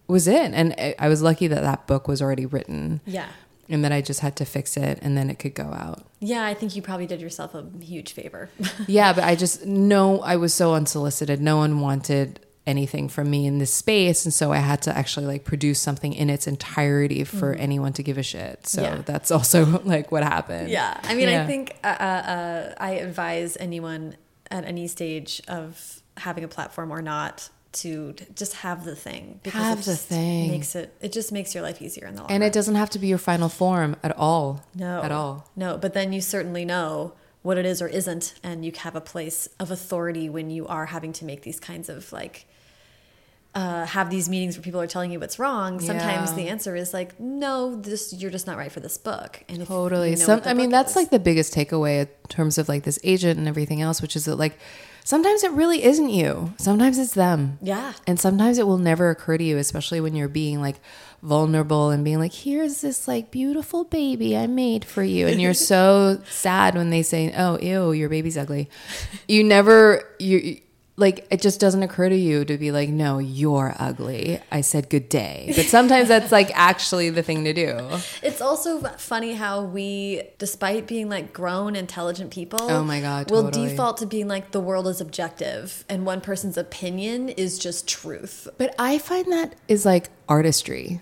was it. And I- I was lucky that that book was already written yeah. And that I just had to fix it and then it could go out. Yeah, I think you probably did yourself a huge favor. yeah, but I just no, I was so unsolicited. No one wanted anything from me in this space and so i had to actually like produce something in its entirety for anyone to give a shit so Yeah. that's also like what happened Yeah, I mean, I think uh, uh, uh, I advise anyone at any stage of having a platform or not to just have the thing Have it the just thing. makes it it just makes your life easier in the long and run. it doesn't have to be your final form at all no at all no but then you certainly know what it is or isn't and you have a place of authority when you are having to make these kinds of like uh, have these meetings where people are telling you what's wrong. Sometimes Yeah. the answer is like, no, this you're just not right for this book. And Totally. you know Some, I mean, that's is- like the biggest takeaway in terms of like this agent and everything else, which is that like sometimes it really isn't you. Sometimes it's them. Yeah. And sometimes it will never occur to you, especially when you're being like vulnerable and being like, here's this like beautiful baby I made for you. And you're so sad when they say, oh, ew, your baby's ugly. You never, you, like it just doesn't occur to you to be like no you're ugly i said good day but sometimes that's like actually the thing to do It's also funny how we, despite being like grown, intelligent people, Oh my God, will totally. default to being like the world is objective and one person's opinion is just truth. But I find that is like artistry.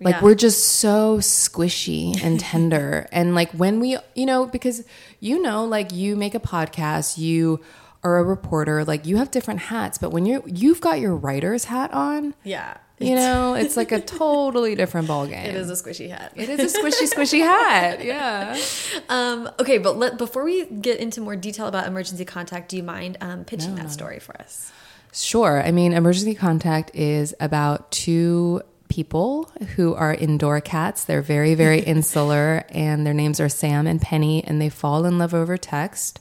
Like Yeah. we're just so squishy and tender. and like when we, you know, because you know, like you make a podcast, you are a reporter, like you have different hats, but when you're you've got your writer's hat on, Yeah, you know, it's like a totally different ballgame. it is a squishy hat. It is a squishy, squishy hat. Yeah. Um, okay, but let, before we get into more detail about emergency contact, do you mind um, pitching that story for us? Sure. I mean, Emergency Contact is about two people who are indoor cats. They're very, very insular, and their names are Sam and Penny, and they fall in love over text.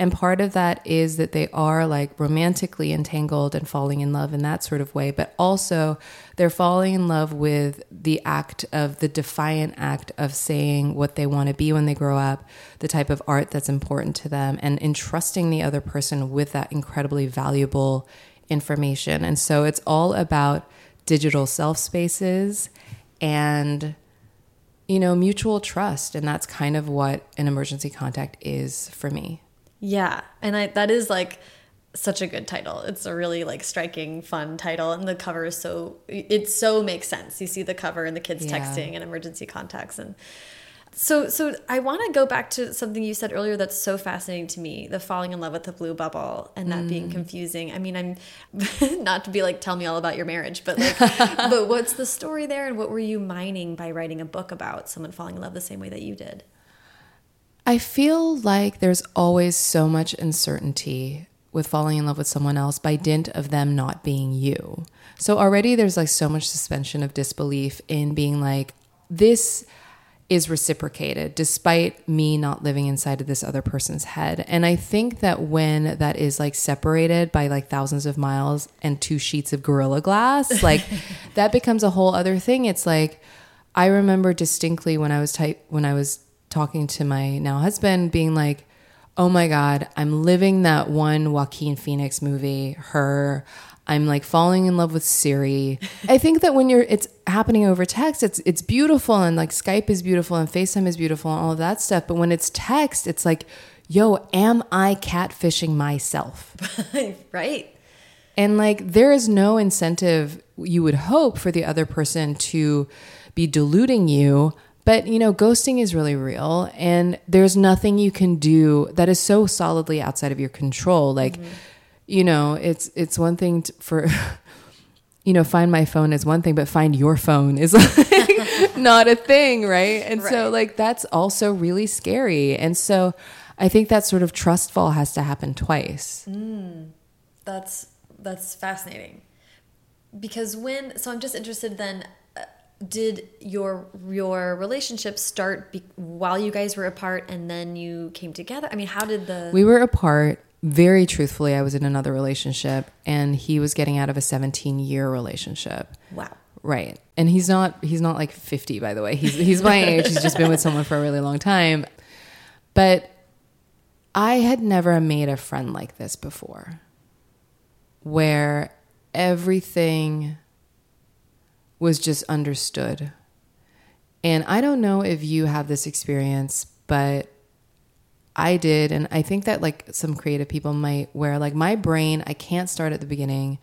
And part of that is that they are like romantically entangled and falling in love in that sort of way, but also they're falling in love with the act of the defiant act of saying what they want to be when they grow up, the type of art that's important to them, and entrusting the other person with that incredibly valuable information. And so it's all about digital self spaces and you know mutual trust and that's kind of what an emergency contact is for me Yeah, and I, that is like such a good title. It's a really like striking, fun title, and the cover is so it so makes sense. You see the cover and the kids Yeah. texting and emergency contacts, and so so I want to go back to something you said earlier that's so fascinating to me: the falling in love with the blue bubble and that Mm. being confusing. I mean, I'm not to be like tell me all about your marriage, but like, but what's the story there, and what were you mining by writing a book about someone falling in love the same way that you did? I feel like there's always so much uncertainty with falling in love with someone else by dint of them not being you. So already there's like so much suspension of disbelief in being like, this is reciprocated despite me not living inside of this other person's head. And I think that when that is like separated by like thousands of miles and two sheets of gorilla glass, like that becomes a whole other thing. It's like I remember distinctly when I was type when I was talking to my now husband being like, "Oh my god, I'm living that one Joaquin Phoenix movie, Her. I'm like falling in love with Siri." I think that when you're it's happening over text, it's it's beautiful and like Skype is beautiful and FaceTime is beautiful and all of that stuff, but when it's text, it's like, "Yo, am I catfishing myself?" right. And like, there is no incentive you would hope for the other person to be deluding you. But, you know, ghosting is really real. And there's nothing you can do that is so solidly outside of your control. Like, mm-hmm. you know, it's, it's one thing to, for, you know, find my phone is one thing, but find your phone is like not a thing. Right. And so, like, that's also really scary. And so, I think that sort of trust fall has to happen twice. Mm. That's that's fascinating. Because when so I'm just interested then did your your relationship start be, while you guys were apart and then you came together? I mean, how did the We were apart. Very truthfully, I was in another relationship and he was getting out of a 17 year relationship. Wow. Right. And he's not he's not like 50 by the way. He's he's my age. He's just been with someone for a really long time. But I had never made a friend like this before. Where everything was just understood. And I don't know if you have this experience, but I did, and I think that like some creative people might, where like my brain, I can't start at the beginning.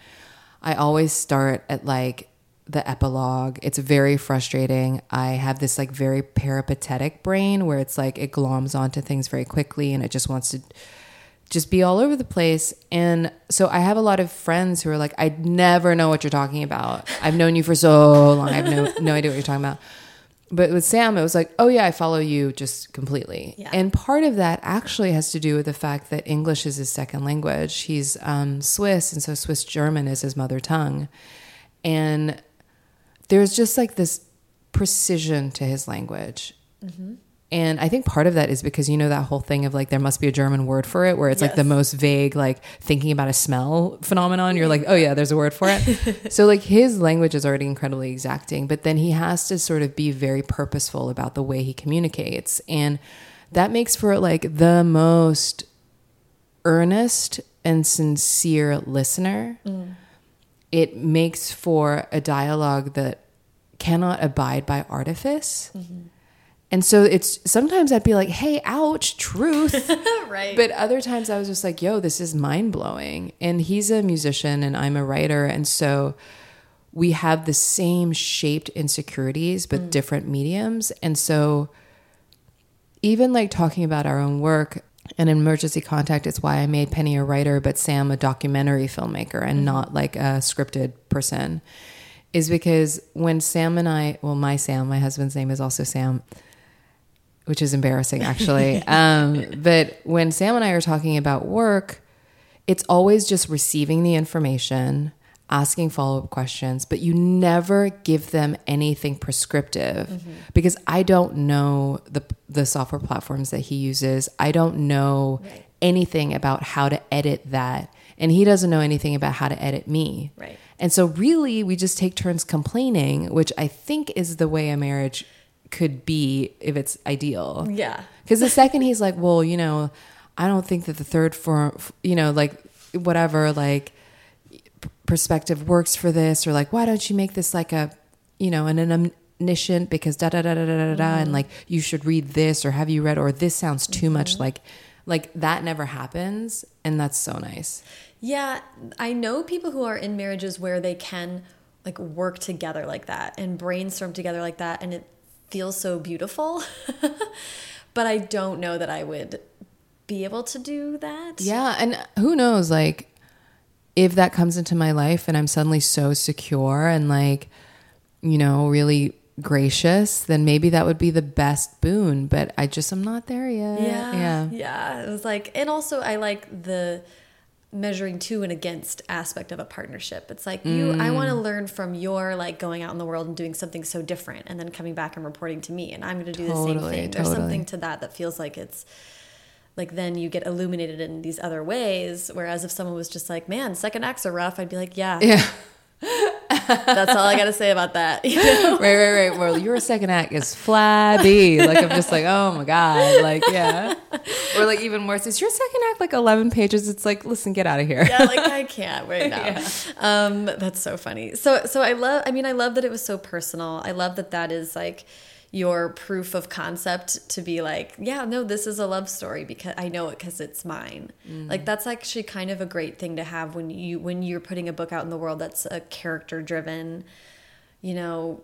I always start at like the epilogue. It's very frustrating. I have this like very peripatetic brain where it's like it gloms onto things very quickly and it just wants to just be all over the place. And so I have a lot of friends who are like, I never know what you're talking about. I've known you for so long. I have no, no idea what you're talking about. But with Sam, it was like, oh yeah, I follow you just completely. Yeah. And part of that actually has to do with the fact that English is his second language. He's um, Swiss, and so Swiss German is his mother tongue. And there's just like this precision to his language. And I think part of that is because you know that whole thing of like there must be a German word for it, where it's like the most vague, like thinking about a smell phenomenon. You're like, mm-hmm. oh yeah, there's a word for it. so like his language is already incredibly exacting, but then he has to sort of be very purposeful about the way he communicates, and that makes for like the most earnest and sincere listener. Mm. It makes for a dialogue that cannot abide by artifice. Mm-hmm. And so it's sometimes I'd be like, hey, ouch, truth. right. but other times I was just like, yo, this is mind blowing. And he's a musician and I'm a writer. And so we have the same shaped insecurities, but mm. different mediums. And so even like talking about our own work and emergency contact, it's why I made Penny a writer, but Sam a documentary filmmaker and mm-hmm. not like a scripted person. Is because when Sam and I, well, my Sam, my husband's name is also Sam, which is embarrassing actually. um, but when Sam and I are talking about work, it's always just receiving the information, asking follow up questions, but you never give them anything prescriptive because I don't know the the software platforms that he uses. I don't know anything about how to edit that, and he doesn't know anything about how to edit me. Right. And so really we just take turns complaining, which I think is the way a marriage could be if it's ideal. yeah. Because the second he's like, well, you know, I don't think that the third form, you know, like whatever, like perspective works for this, or like, why don't you make this like a, you know, an omniscient because da da da da da da da, and like you should read this or have you read or this sounds too much mm-hmm. like, like that never happens, and that's so nice. Yeah, I know people who are in marriages where they can like work together like that and brainstorm together like that and it feels so beautiful. but I don't know that I would be able to do that. Yeah, and who knows, like if that comes into my life and I'm suddenly so secure and like, you know, really gracious, then maybe that would be the best boon. But I just am not there yet. Yeah. Yeah. Yeah. It was like, and also I like the measuring to and against aspect of a partnership. It's like you, I mm. want to learn from your like going out in the world and doing something so different and then coming back and reporting to me and I'm going to do the same Totally, thing. There's something to that that feels like it's like then you get illuminated in these other ways. Whereas if someone was just like, man, second acts are rough, I'd be like, yeah, Yeah. That's all I got to say about that. You know? right, right, right. Well, your second act is flabby. Like I'm just like, oh my god, like yeah. Or like even worse, is your second act like 11 pages? It's like, listen, get out of here. yeah, like I can't right now. Um, that's so funny. So, so I love. I mean, I love that it was so personal. I love that that is like your proof of concept to be like, yeah, no, this is a love story because I know it because it's mine. Like that's actually kind of a great thing to have when you when you're putting a book out in the world that's a character driven, you know.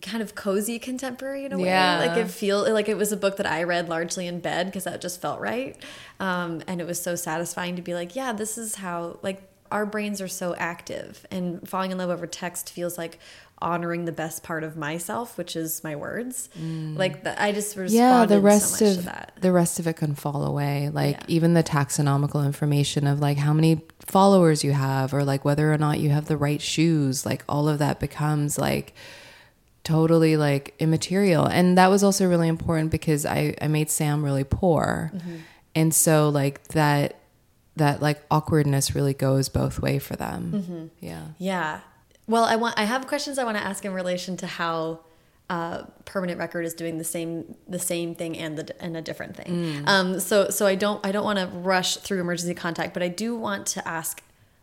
Kind of cozy contemporary in a way. Yeah. Like it feel like it was a book that I read largely in bed because that just felt right. Um, and it was so satisfying to be like, yeah, this is how like our brains are so active and falling in love over text feels like honoring the best part of myself, which is my words. Like the, I just responded yeah the rest so of that. the rest of it can fall away like Yeah. even the taxonomical information of like how many followers you have or like whether or not you have the right shoes like all of that becomes like totally like immaterial and that was also really important because i i made sam really poor Mm-hmm. and so like that that like awkwardness really goes both way for them Mm-hmm. yeah Yeah. Well, I want I have questions I want to ask in relation to how uh, permanent record is doing the same the same thing and the and a different thing. Um, so so I don't I don't want to rush through emergency contact, but I do want to ask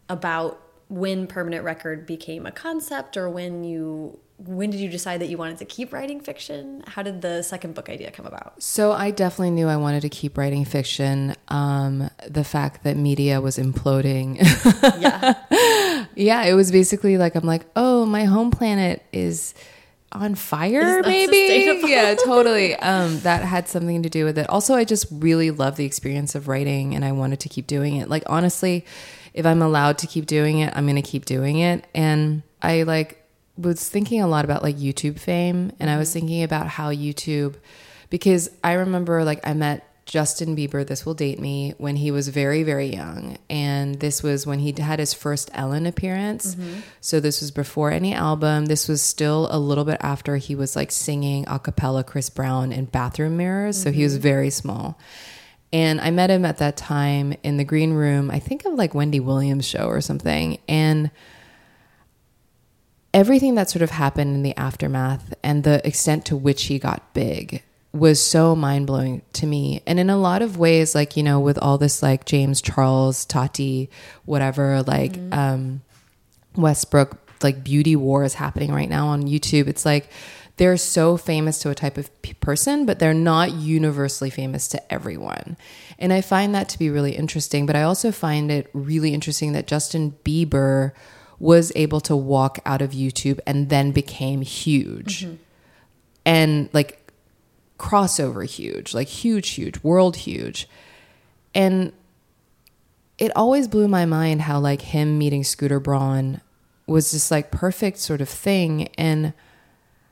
about when permanent record became a concept or when you when did you decide that you wanted to keep writing fiction? How did the second book idea come about? So I definitely knew I wanted to keep writing fiction. Um, the fact that media was imploding. Yeah. yeah, it was basically like I'm like, oh, my home planet is on fire maybe? yeah totally. Um that had something to do with it. Also i just really love the experience of writing and i wanted to keep doing it. Like honestly if i'm allowed to keep doing it i'm gonna keep doing it. And i like was thinking a lot about like youtube fame and i was thinking about how youtube because i remember like i met Justin Bieber, this will date me, when he was very, very young. And this was when he had his first Ellen appearance. Mm-hmm. So this was before any album. This was still a little bit after he was like singing a cappella Chris Brown in bathroom mirrors. So he was mm-hmm. very small. And I met him at that time in the green room, I think of like Wendy Williams' show or something. And everything that sort of happened in the aftermath and the extent to which he got big was so mind blowing to me. And in a lot of ways, like, you know, with all this like James Charles, Tati, whatever, like um, Westbrook, like beauty war is happening right now on YouTube, it's like they're so famous to a type of p- person, but they're not universally famous to everyone. And I find that to be really interesting. But I also find it really interesting that Justin Bieber was able to walk out of YouTube and then became huge and like crossover huge, like huge, huge, world huge. And it always blew my mind how like him meeting Scooter Braun was this like perfect sort of thing and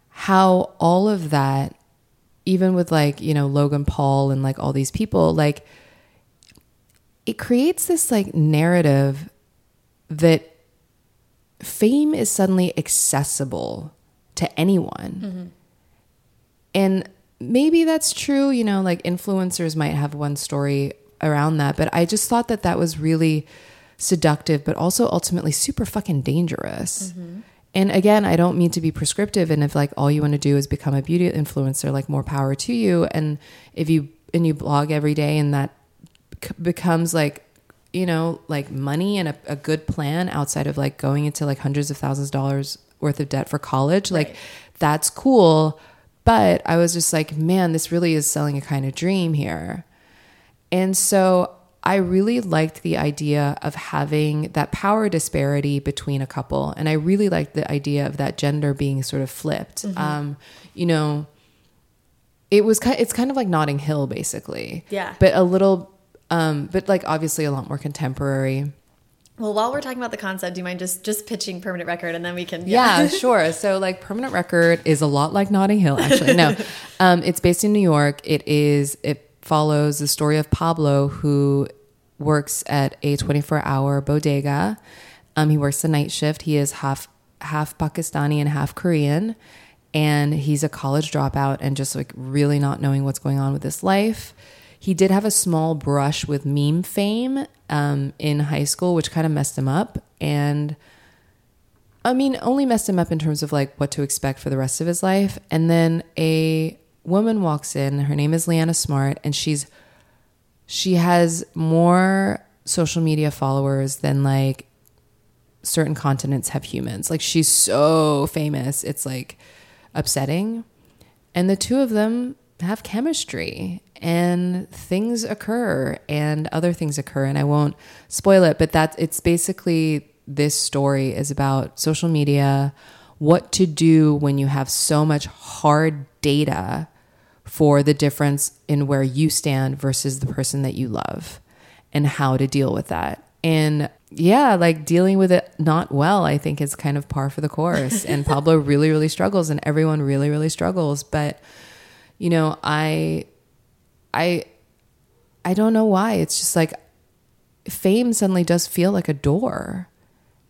how all of that even with like, you know, Logan Paul and like all these people, like it creates this like narrative that fame is suddenly accessible to anyone. Mm-hmm. And maybe that's true, you know, like influencers might have one story around that, but I just thought that that was really seductive, but also ultimately super fucking dangerous. Mm-hmm. And again, I don't mean to be prescriptive. And if like all you want to do is become a beauty influencer, like more power to you. And if you and you blog every day, and that c- becomes like you know like money and a, a good plan outside of like going into like hundreds of thousands of dollars worth of debt for college, like that's cool. But I was just like, man, this really is selling a kind of dream here. And so I really liked the idea of having that power disparity between a couple. And I really liked the idea of that gender being sort of flipped. Um, you know, it was kind it's kind of like Notting Hill basically. Yeah. But a little um but like obviously a lot more contemporary. Well, while we're talking about the concept, do you mind just just pitching permanent record and then we can Yeah, sure. So like permanent record is a lot like Notting Hill actually. No. Um it's based in New York. It is it follows the story of Pablo who works at a 24-hour bodega. Um he works the night shift. He is half half Pakistani and half Korean and he's a college dropout and just like really not knowing what's going on with his life. He did have a small brush with meme fame um, in high school, which kind of messed him up. And I mean, only messed him up in terms of like what to expect for the rest of his life. And then a woman walks in. Her name is Leanna Smart, and she's she has more social media followers than like certain continents have humans. Like she's so famous, it's like upsetting. And the two of them have chemistry and things occur and other things occur and I won't spoil it, but that it's basically this story is about social media, what to do when you have so much hard data for the difference in where you stand versus the person that you love and how to deal with that. And yeah, like dealing with it not well, I think is kind of par for the course. and Pablo really, really struggles, and everyone really, really struggles. But you know, I, I, I don't know why. It's just like fame suddenly does feel like a door,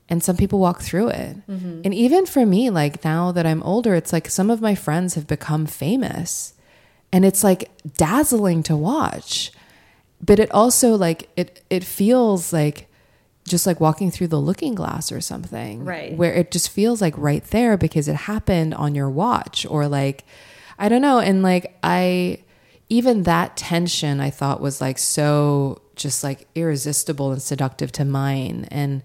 and some people walk through it. Mm-hmm. And even for me, like now that I'm older, it's like some of my friends have become famous, and it's like dazzling to watch but it also like it it feels like just like walking through the looking glass or something Right. where it just feels like right there because it happened on your watch or like i don't know and like i even that tension i thought was like so just like irresistible and seductive to mine and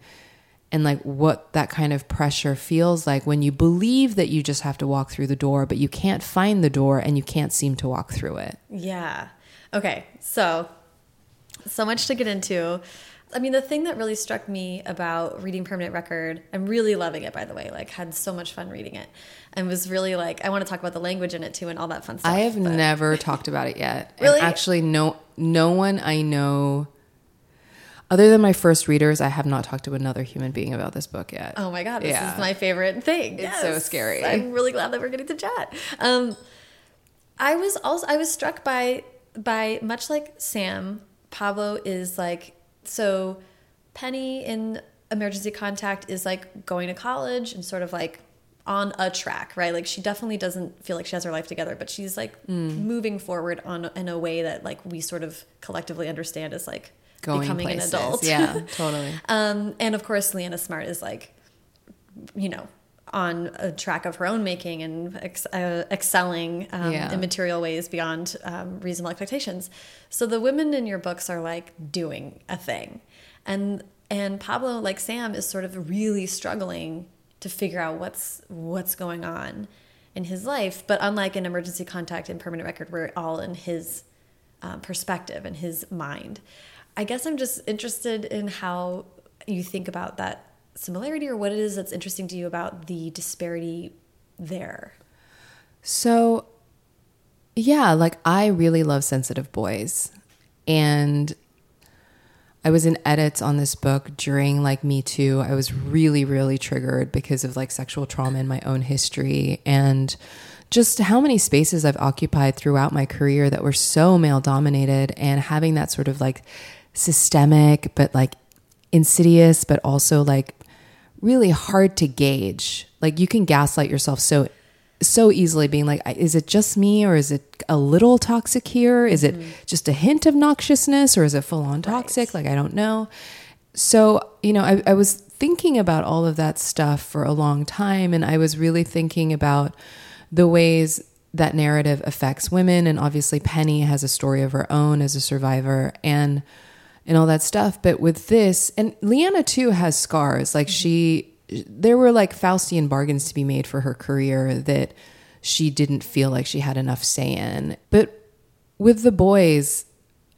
and like what that kind of pressure feels like when you believe that you just have to walk through the door, but you can't find the door and you can't seem to walk through it. Yeah. Okay. So, so much to get into. I mean, the thing that really struck me about reading Permanent Record, I'm really loving it, by the way. Like, had so much fun reading it, and was really like, I want to talk about the language in it too, and all that fun stuff. I have but- never talked about it yet. Really? And actually, no, no one I know, other than my first readers, I have not talked to another human being about this book yet. Oh my god, this Yeah. is my favorite thing. It's so scary. I'm really glad that we're getting to chat. Um, I was also I was struck by by much like Sam, Pablo is like so Penny in Emergency Contact is like going to college and sort of like on a track, right? Like she definitely doesn't feel like she has her life together, but she's like Mm. moving forward on in a way that like we sort of collectively understand as like Going becoming places. an adult. Yeah, totally. Um, and of course, Leanna Smart is like, you know, on a track of her own making and ex uh, excelling um, Yeah. in material ways beyond um, reasonable expectations. So the women in your books are like doing a thing, and and Pablo, like Sam, is sort of really struggling to figure out what's what's going on in his life. But unlike in Emergency Contact and Permanent Record, we're all in his um, perspective and his mind. I guess I'm just interested in how you think about that similarity or what it is that's interesting to you about the disparity there. So, yeah, like I really love sensitive boys. And I was in edits on this book during like Me Too. I was really, really triggered because of like sexual trauma in my own history and just how many spaces I've occupied throughout my career that were so male dominated and having that sort of like systemic, but like insidious, but also like really hard to gauge. Like you can gaslight yourself so so easily being like is it just me or is it a little toxic here? Is it mm-hmm. just a hint of noxiousness or is it full on toxic? Like i don't know. So you know I, I was thinking about all of that stuff for a long time and i was really thinking about the ways that narrative affects women and obviously penny has a story of her own as a survivor and and all that stuff but with this and leanna too has scars like she there were like faustian bargains to be made for her career that she didn't feel like she had enough say in but with the boys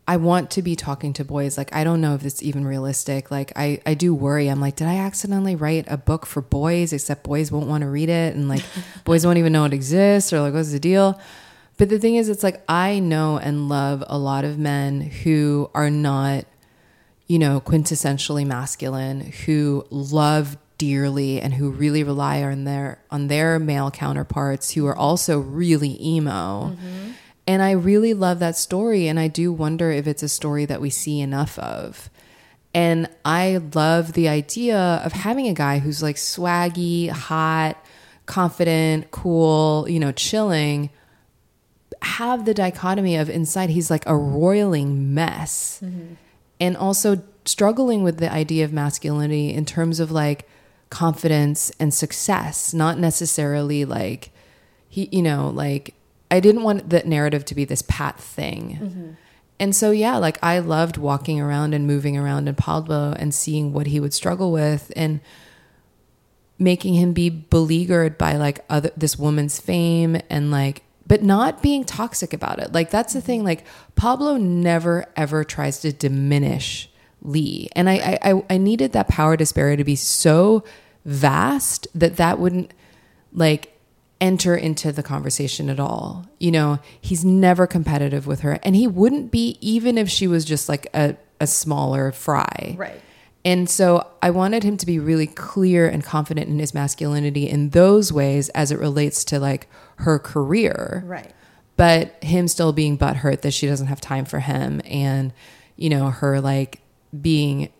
I want to be talking to boys. Like, I don't know if it's even realistic. Like, I, I do worry. I'm like, did I accidentally write a book for boys, except boys won't want to read it? And like, boys won't even know it exists or like, what's the deal? But the thing is, it's like, I know and love a lot of men who are not, you know, quintessentially masculine, who love dearly and who really rely on their on their male counterparts who are also really emo. Mm-hmm. And I really love that story. And I do wonder if it's a story that we see enough of. And I love the idea of having a guy who's like swaggy, hot, confident, cool, you know, chilling, have the dichotomy of inside he's like a roiling mess. Mm-hmm. And also struggling with the idea of masculinity in terms of like confidence and success, not necessarily like he, you know, like I didn't want the narrative to be this pat thing. Mm-hmm. And so, yeah, like I loved walking around and moving around in Pablo and seeing what he would struggle with and making him be beleaguered by like other this woman's fame and like but not being toxic about it. Like that's the thing. Like Pablo never ever tries to diminish Lee, and I I, I- I needed that power disparity to be so vast that that wouldn't like enter into the conversation at all. You know, he's never competitive with her, and he wouldn't be even if she was just like a a smaller fry. Right. And so I wanted him to be really clear and confident in his masculinity in those ways as it relates to like her career. Right. But him still being butthurt that she doesn't have time for him and, you know, her like being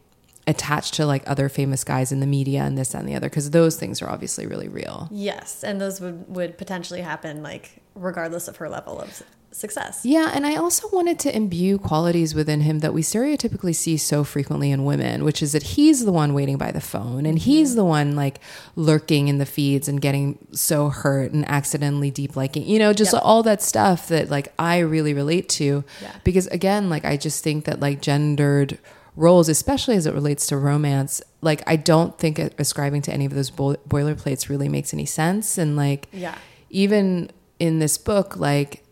attached to like other famous guys in the media and this and the other, because those things are obviously really real. Yes, and those would would potentially happen like regardless of her level of success. Yeah, and I also wanted to imbue qualities within him that we stereotypically see so frequently in women, which is that he's the one waiting by the phone and mm-hmm. he's the one like lurking in the feeds and getting so hurt and accidentally deep liking, you know, just Yep. all that stuff that like I really relate to. Yeah. Because again, like I just think that like gendered roles, especially as it relates to romance, like I don't think ascribing to any of those bo- boilerplates really makes any sense. And like, Yeah. even in this book, like,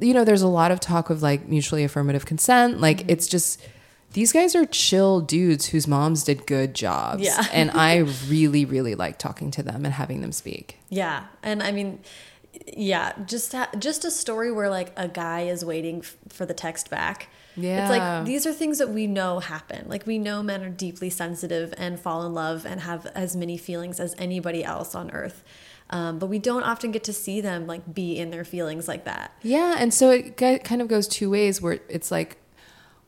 you know, there's a lot of talk of like mutually affirmative consent. Like, Mm-hmm. it's just these guys are chill dudes whose moms did good jobs. Yeah. and I really, really like talking to them and having them speak. Yeah, and I mean, yeah, just just a story where like a guy is waiting f- for the text back. Yeah. It's like these are things that we know happen. Like we know men are deeply sensitive and fall in love and have as many feelings as anybody else on earth. Um, but we don't often get to see them like be in their feelings like that. Yeah, and so it kind of goes two ways where it's like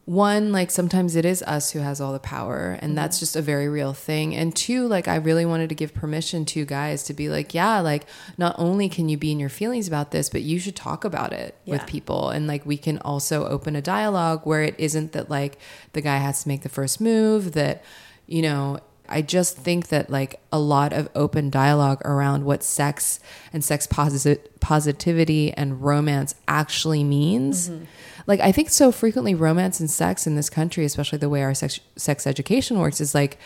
one like sometimes it is us who has all the power and that's just a very real thing. And two like i really wanted to give permission to guys to be like yeah like not only can you be in your feelings about this but you should talk about it with people. And like we can also open a dialogue where it isn't that like the guy has to make the first move that you know I just think that like a lot of open dialogue around what sex and sex posit- positivity and romance actually means. Mm-hmm. Like I think so frequently romance and sex in this country, especially the way our sex sex education works, is like,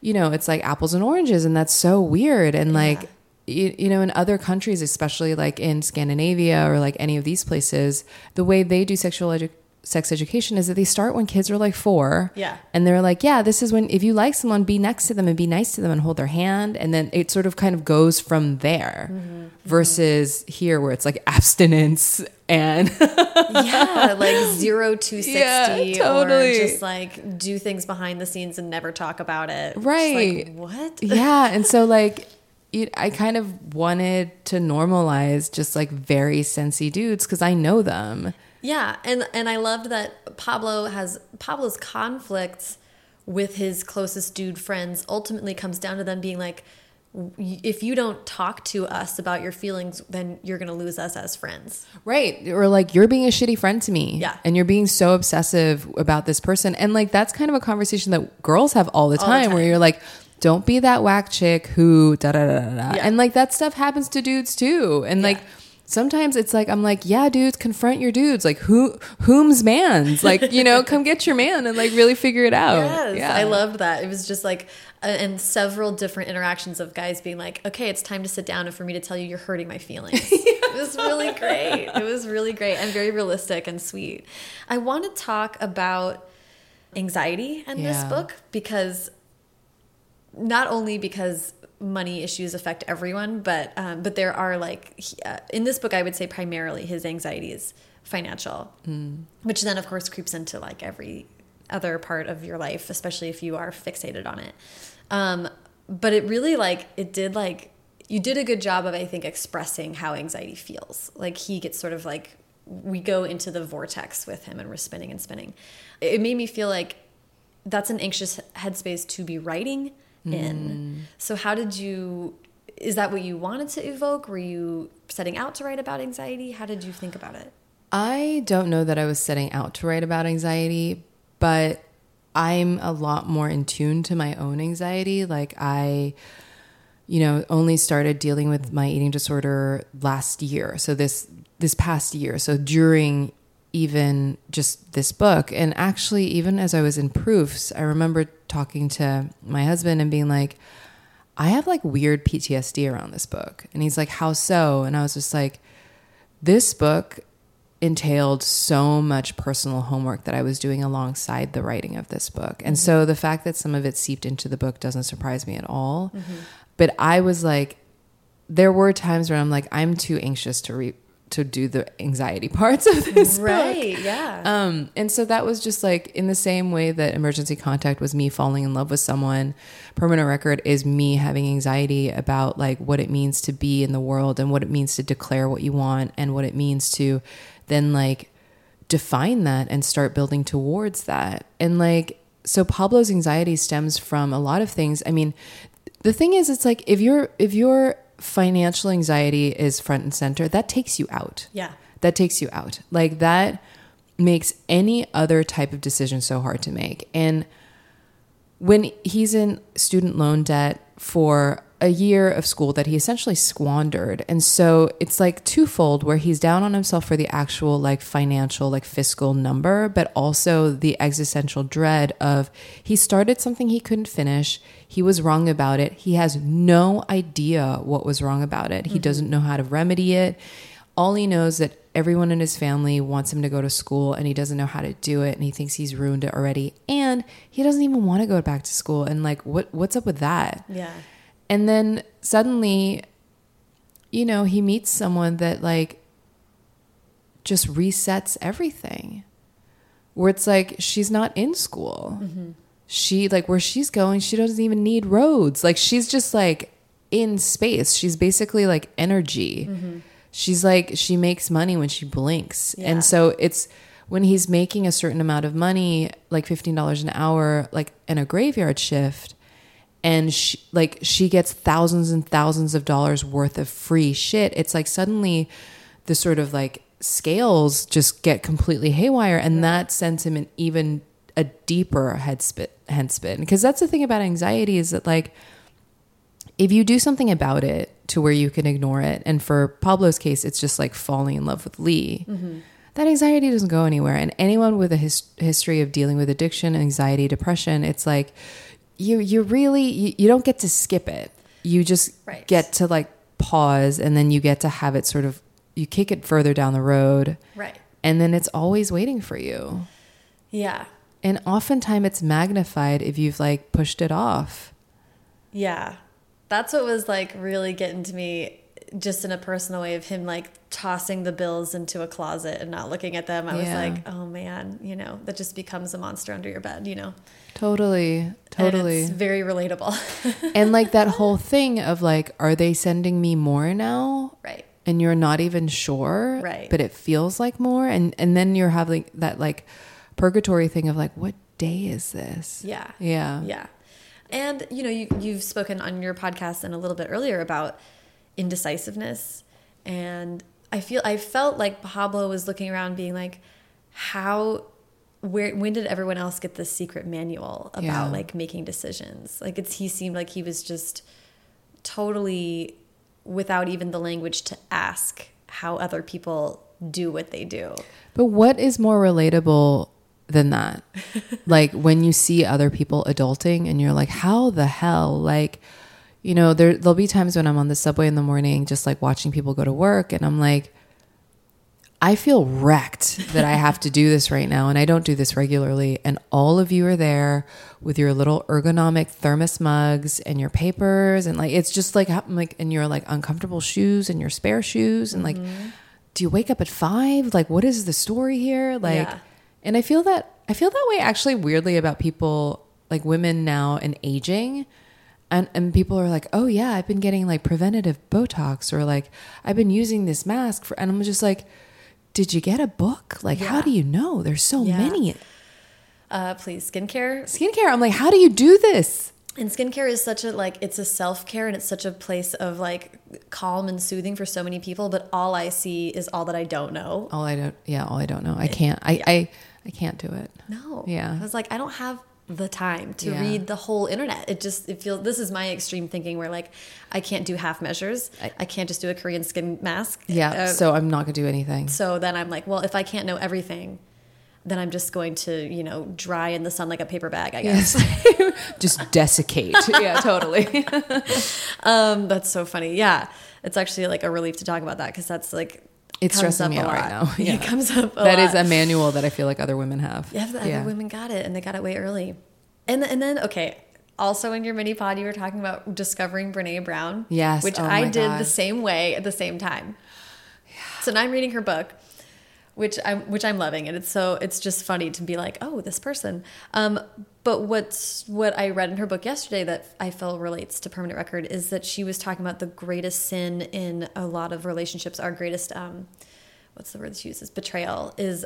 you know, it's like apples and oranges, and that's so weird. And like, you, you know, in other countries, especially like in Scandinavia or like any of these places, the way they do sexual edu- sex education is that they start when kids are like four. Yeah. And they're like, yeah, this is when, if you like someone, be next to them and be nice to them and hold their hand. And then it sort of kind of goes from there mm-hmm. Mm-hmm. versus here where it's like abstinence and yeah, like zero to sixty, Yeah, totally. or just like do things behind the scenes and never talk about it. Right. like, what? yeah. And so like, I kind of wanted to normalize just like very sensy dudes because I know them. Yeah, and and I loved that Pablo has Pablo's conflicts with his closest dude friends ultimately comes down to them being like if you don't talk to us about your feelings then you're going to lose us as friends. Right. Or like you're being a shitty friend to me. Yeah. And you're being so obsessive about this person. And like that's kind of a conversation that girls have all the time, where time. you're like, don't be that whack chick who da da da da. da. Yeah. And like that stuff happens to dudes too. And like sometimes it's like I'm like, yeah, dudes, confront your dudes. Like who whom's man's? Like, you know, come get your man and like really figure it out. Yes, yeah. I loved that. It was just like uh, and several different interactions of guys being like, "Okay, it's time to sit down and for me to tell you you're hurting my feelings." It was really great. It was really great and very realistic and sweet. I want to talk about anxiety in this book because not only because money issues affect everyone, but um, but there are like he- uh, in this book, I would say primarily his anxiety is financial, which then of course creeps into like every other part of your life, especially if you are fixated on it. Um, but it really like it did like you did a good job of I think expressing how anxiety feels. Like he gets sort of like we go into the vortex with him and we're spinning and spinning. It made me feel like that's an anxious headspace to be writing in. Mm. So how did you is that what you wanted to evoke? Were you setting out to write about anxiety? How did you think about it? I don't know that I was setting out to write about anxiety, but I'm a lot more in tune to my own anxiety. Like I, you know, only started dealing with my eating disorder last year. So this this past year. So during even just this book and actually even as I was in proofs, I remember talking to my husband and being like I have like weird PTSD around this book. And he's like, "How so?" And I was just like, this book entailed so much personal homework that I was doing alongside the writing of this book. And so the fact that some of it seeped into the book doesn't surprise me at all. Mm-hmm. But I was like there were times where I'm like I'm too anxious to read to do the anxiety parts of this book. Right, yeah. Um, and so that was just like in the same way that emergency contact was me falling in love with someone, permanent record is me having anxiety about like what it means to be in the world and what it means to declare what you want and what it means to then like define that and start building towards that. And like, so Pablo's anxiety stems from a lot of things. I mean, the thing is, it's like if you're if your financial anxiety is front and center, that takes you out yeah. that takes you out. Like that makes any other type of decision so hard to make. And when he's in student loan debt for a year of school that he essentially squandered. And so it's like twofold where he's down on himself for the actual like financial, like fiscal number, but also the existential dread of he started something he couldn't finish. He was wrong about it. He has no idea what was wrong about it. He mm-hmm. doesn't know how to remedy it. All he knows that everyone in his family wants him to go to school and he doesn't know how to do it and he thinks he's ruined it already and he doesn't even want to go back to school and like what what's up with that Yeah. and then suddenly you know he meets someone that like just resets everything where it's like she's not in school mm-hmm. She like where she's going she doesn't even need roads. Like she's just like in space. She's basically like energy. Mm-hmm. She's like she makes money when she blinks. Yeah. and so it's when he's making a certain amount of money like $15 an hour like in a graveyard shift and she, like she gets thousands and thousands of dollars worth of free shit it's like suddenly the sort of like scales just get completely haywire and that sends him in even a deeper head spin head spin because that's the thing about anxiety is that like if you do something about it to where you can ignore it and for pablo's case it's just like falling in love with lee mm-hmm. that anxiety doesn't go anywhere and anyone with a his- history of dealing with addiction anxiety depression it's like you you really you, you don't get to skip it you just Right. get to like pause and then you get to have it sort of you kick it further down the road Right. and then it's always waiting for you Yeah. And oftentimes it's magnified if you've like pushed it off Yeah. That's what was like really getting to me just in a personal way of him like tossing the bills into a closet and not looking at them. I was like, oh man, you know, that just becomes a monster under your bed, you know? totally And totally it's very relatable. and like that whole thing of like are they sending me more now right. and you're not even sure Right. but it feels like more and and then you're having that like purgatory thing of like what day is this Yeah. yeah Yeah. And you know, you you've spoken on your podcast and a little bit earlier about indecisiveness and I feel I felt like Pablo was looking around being like how where when did everyone else get this secret manual about Yeah. like making decisions? Like it's he seemed like he was just totally without even the language to ask how other people do what they do. but what is more relatable than that like when you see other people adulting and you're like how the hell like you know there there'll be times when i'm on the subway in the morning just like watching people go to work and i'm like I feel wrecked that I have to do this right now, and I don't do this regularly. And all of you are there with your little ergonomic thermos mugs and your papers, and like it's just like I'm like, and your like uncomfortable shoes and your spare shoes, and like, mm-hmm. do you wake up at five? Like, what is the story here? Like, Yeah. And I feel that I feel that way actually weirdly about people like women now and aging. And, and people are like, oh yeah, I've been getting like preventative Botox or like I've been using this mask for, and I'm just like, did you get a book? Like, how do you know? There's so Yeah. many Uh, please, skincare skincare. I'm like, how do you do this? And skincare is such a like it's a self care and it's such a place of like calm and soothing for so many people. But all I see is all that I don't know. All I don't, yeah, all I don't know. I can't. I, I, I can't do it. No. Yeah. I was like, I don't have the time to Yeah. read the whole internet. It just it feels this is my extreme thinking where like I can't do half measures. I, I- can't just do a Korean skin mask. Yeah. Uh, so I'm not gonna do anything. so then I'm like, well, if I can't know everything, then I'm just going to, you know, dry in the sun like a paper bag, I guess. Just desiccate. yeah, totally. Um, that's so funny. Yeah. It's actually like a relief to talk about that because that's like It's comes stressing up me out right now. Yeah. It comes up a That lot. is a manual that I feel like other women have. Yeah, the other women got it, and they got it way early. And and then okay, also in your mini pod, you were talking about discovering Brene Brown. Yes. which Oh I did God. the same way at the same time. So now I'm reading her book, which I'm which I'm loving, and it's so it's just funny to be like, oh, this person. Um, but what's what I read in her book yesterday that I feel relates to permanent record is that she was talking about the greatest sin in a lot of relationships. Our greatest um, what's the word she uses? Betrayal is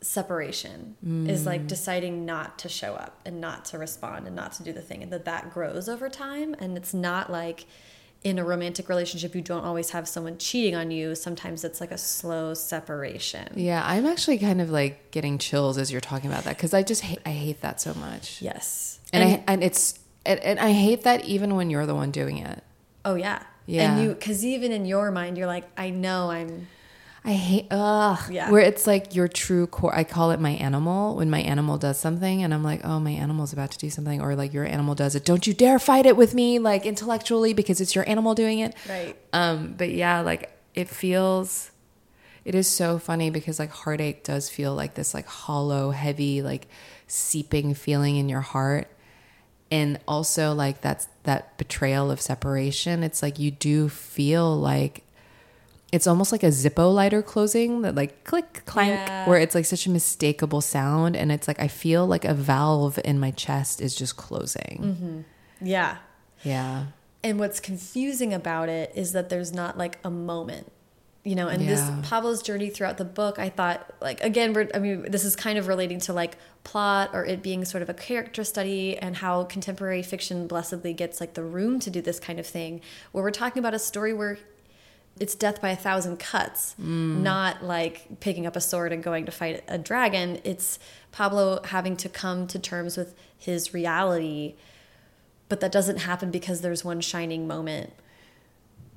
separation is like deciding not to show up and not to respond and not to do the thing and that that grows over time and it's not like in a romantic relationship you don't always have someone cheating on you sometimes it's like a slow separation Yeah, I'm actually kind of like getting chills as you're talking about that because I just hate, I hate that so much. yes and, I and it's and, and I hate that even when you're the one doing it. Oh yeah. Yeah. And you, because even in your mind, you're like, I know I'm. I hate ugh. Yeah. Where it's like your true core I call it my animal when my animal does something and I'm like, "Oh, my animal's about to do something," or like your animal does it. Don't you dare fight it with me like intellectually because it's your animal doing it. Right. Um, but yeah, like it feels it is so funny because like heartache does feel like this like hollow, heavy, like seeping feeling in your heart. And also like that's that betrayal of separation. It's like you do feel like it's almost like a Zippo lighter closing that like click clank Yeah. where it's like such a mistakable sound and it's like I feel like a valve in my chest is just closing. Mm-hmm. Yeah. Yeah. And what's confusing about it is that there's not like a moment. You know, and Yeah. this Pablo's journey throughout the book, I thought, like, again, we're, I mean, this is kind of relating to like plot or it being sort of a character study and how contemporary fiction blessedly gets like the room to do this kind of thing, where we're talking about a story where it's death by a thousand cuts, mm. not like picking up a sword and going to fight a dragon. It's Pablo having to come to terms with his reality, but that doesn't happen because there's one shining moment.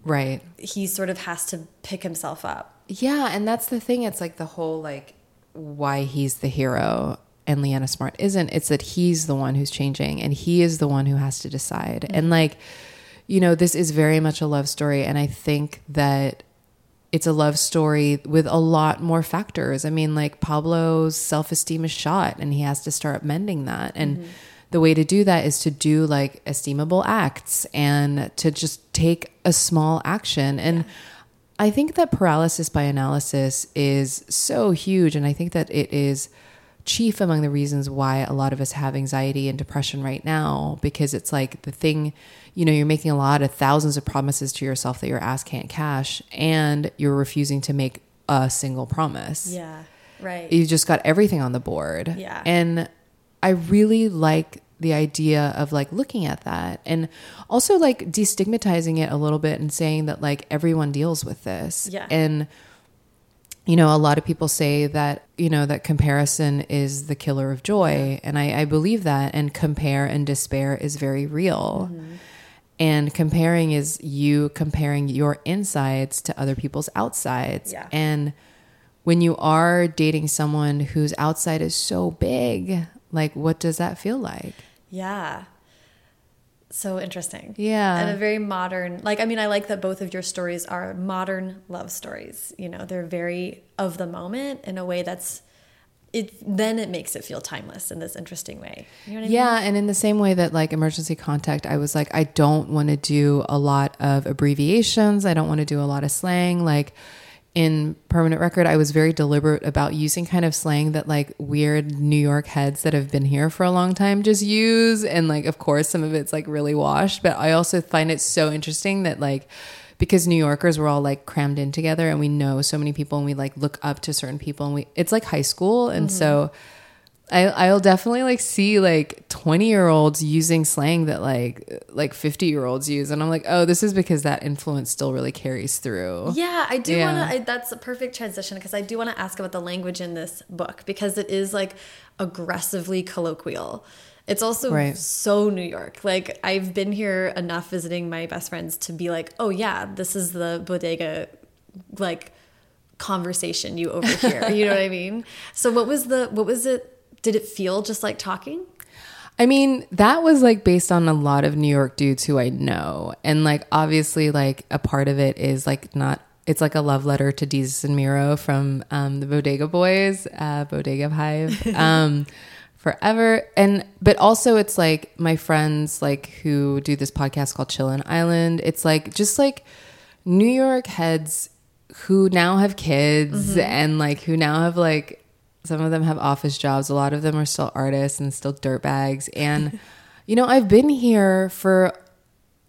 Right. He sort of has to pick himself up. Yeah, and that's the thing. It's like the whole like why he's the hero and Leanna Smart isn't. It's that he's the one who's changing and he is the one who has to decide. And mm-hmm. like, you know, this is very much a love story, and I think that it's a love story with a lot more factors. I mean, like Pablo's self esteem is shot, and he has to start mending that. And mm-hmm. the way to do that is to do like esteemable acts and to just take a small action. And I think that paralysis by analysis is so huge. And I think that it is chief among the reasons why a lot of us have anxiety and depression right now because it's like the thing, you know, you're making a lot of thousands of promises to yourself that your ass can't cash and you're refusing to make a single promise. Yeah, right. You just got everything on the board. Yeah. And I really like the idea of like looking at that and also like destigmatizing it a little bit and saying that like everyone deals with this. Yeah. And you know, a lot of people say that, you know, that comparison is the killer of joy. And I, I believe that. And compare and despair is very real. Mm-hmm. And comparing is you comparing your insides to other people's outsides. Yeah. And when you are dating someone whose outside is so big, like what does that feel like? Yeah. So interesting. Yeah. And a very modern, like, I mean, I like that both of your stories are modern love stories. You know, they're very of the moment in a way that's, it then it makes it feel timeless in this interesting way. You know what I mean? Yeah, and in the same way that like emergency contact, I was like, I don't want to do a lot of abbreviations. I don't want to do a lot of slang. Like in permanent record, I was very deliberate about using kind of slang that like weird New York heads that have been here for a long time just use. And like, of course, some of it's like really washed, but I also find it so interesting that like, because New Yorkers were all like crammed in together and we know so many people and we like look up to certain people and we, it's like high school. And so, mm-hmm. I, I'll definitely like see like 20 year olds using slang that like like 50 year olds use and i'm like oh this is because that influence still really carries through Yeah, I do Yeah. want to. That's a perfect transition because I do want to ask about the language in this book because it is like aggressively colloquial. It's also Right. so New York. Like I've been here enough visiting my best friends to be like, oh yeah, this is the bodega, like conversation you overhear. you know what I mean? So what was the what was it? Did it feel just like talking? I mean, that was like based on a lot of New York dudes who I know. And like obviously like a part of it is like not it's like a love letter to Desus and Mero from um, the Bodega Boys, uh, Bodega Hive. Um, forever and but also it's like my friends like who do this podcast called Chillin' Island. It's like just like New York heads who now have kids mm-hmm. and like who now have like some of them have office jobs. A lot of them are still artists and still dirtbags. And, you know, I've been here for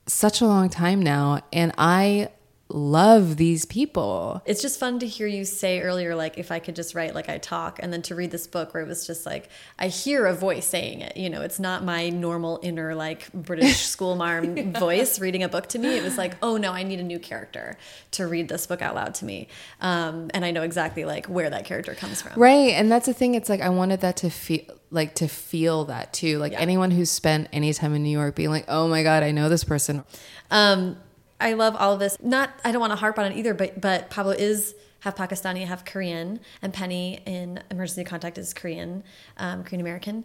such a long time now and I love these people. It's just fun to hear you say earlier, like, if I could just write like I talk, and then to read this book where it was just like, I hear a voice saying it. You know, it's not my normal inner, like, British schoolmarm voice reading a book to me. It was like, oh no, I need a new character to read this book out loud to me. Um, and I know exactly like where that character comes from. Right. And that's the thing. It's like I wanted that to feel like to feel that too. Like Yeah. anyone who's spent any time in New York being like, oh my God, I know this person. Um, I love all of this. Not, I don't want to harp on it either, but but Pablo is half Pakistani, half Korean, and Penny in Emergency Contact is Korean, um, Korean American.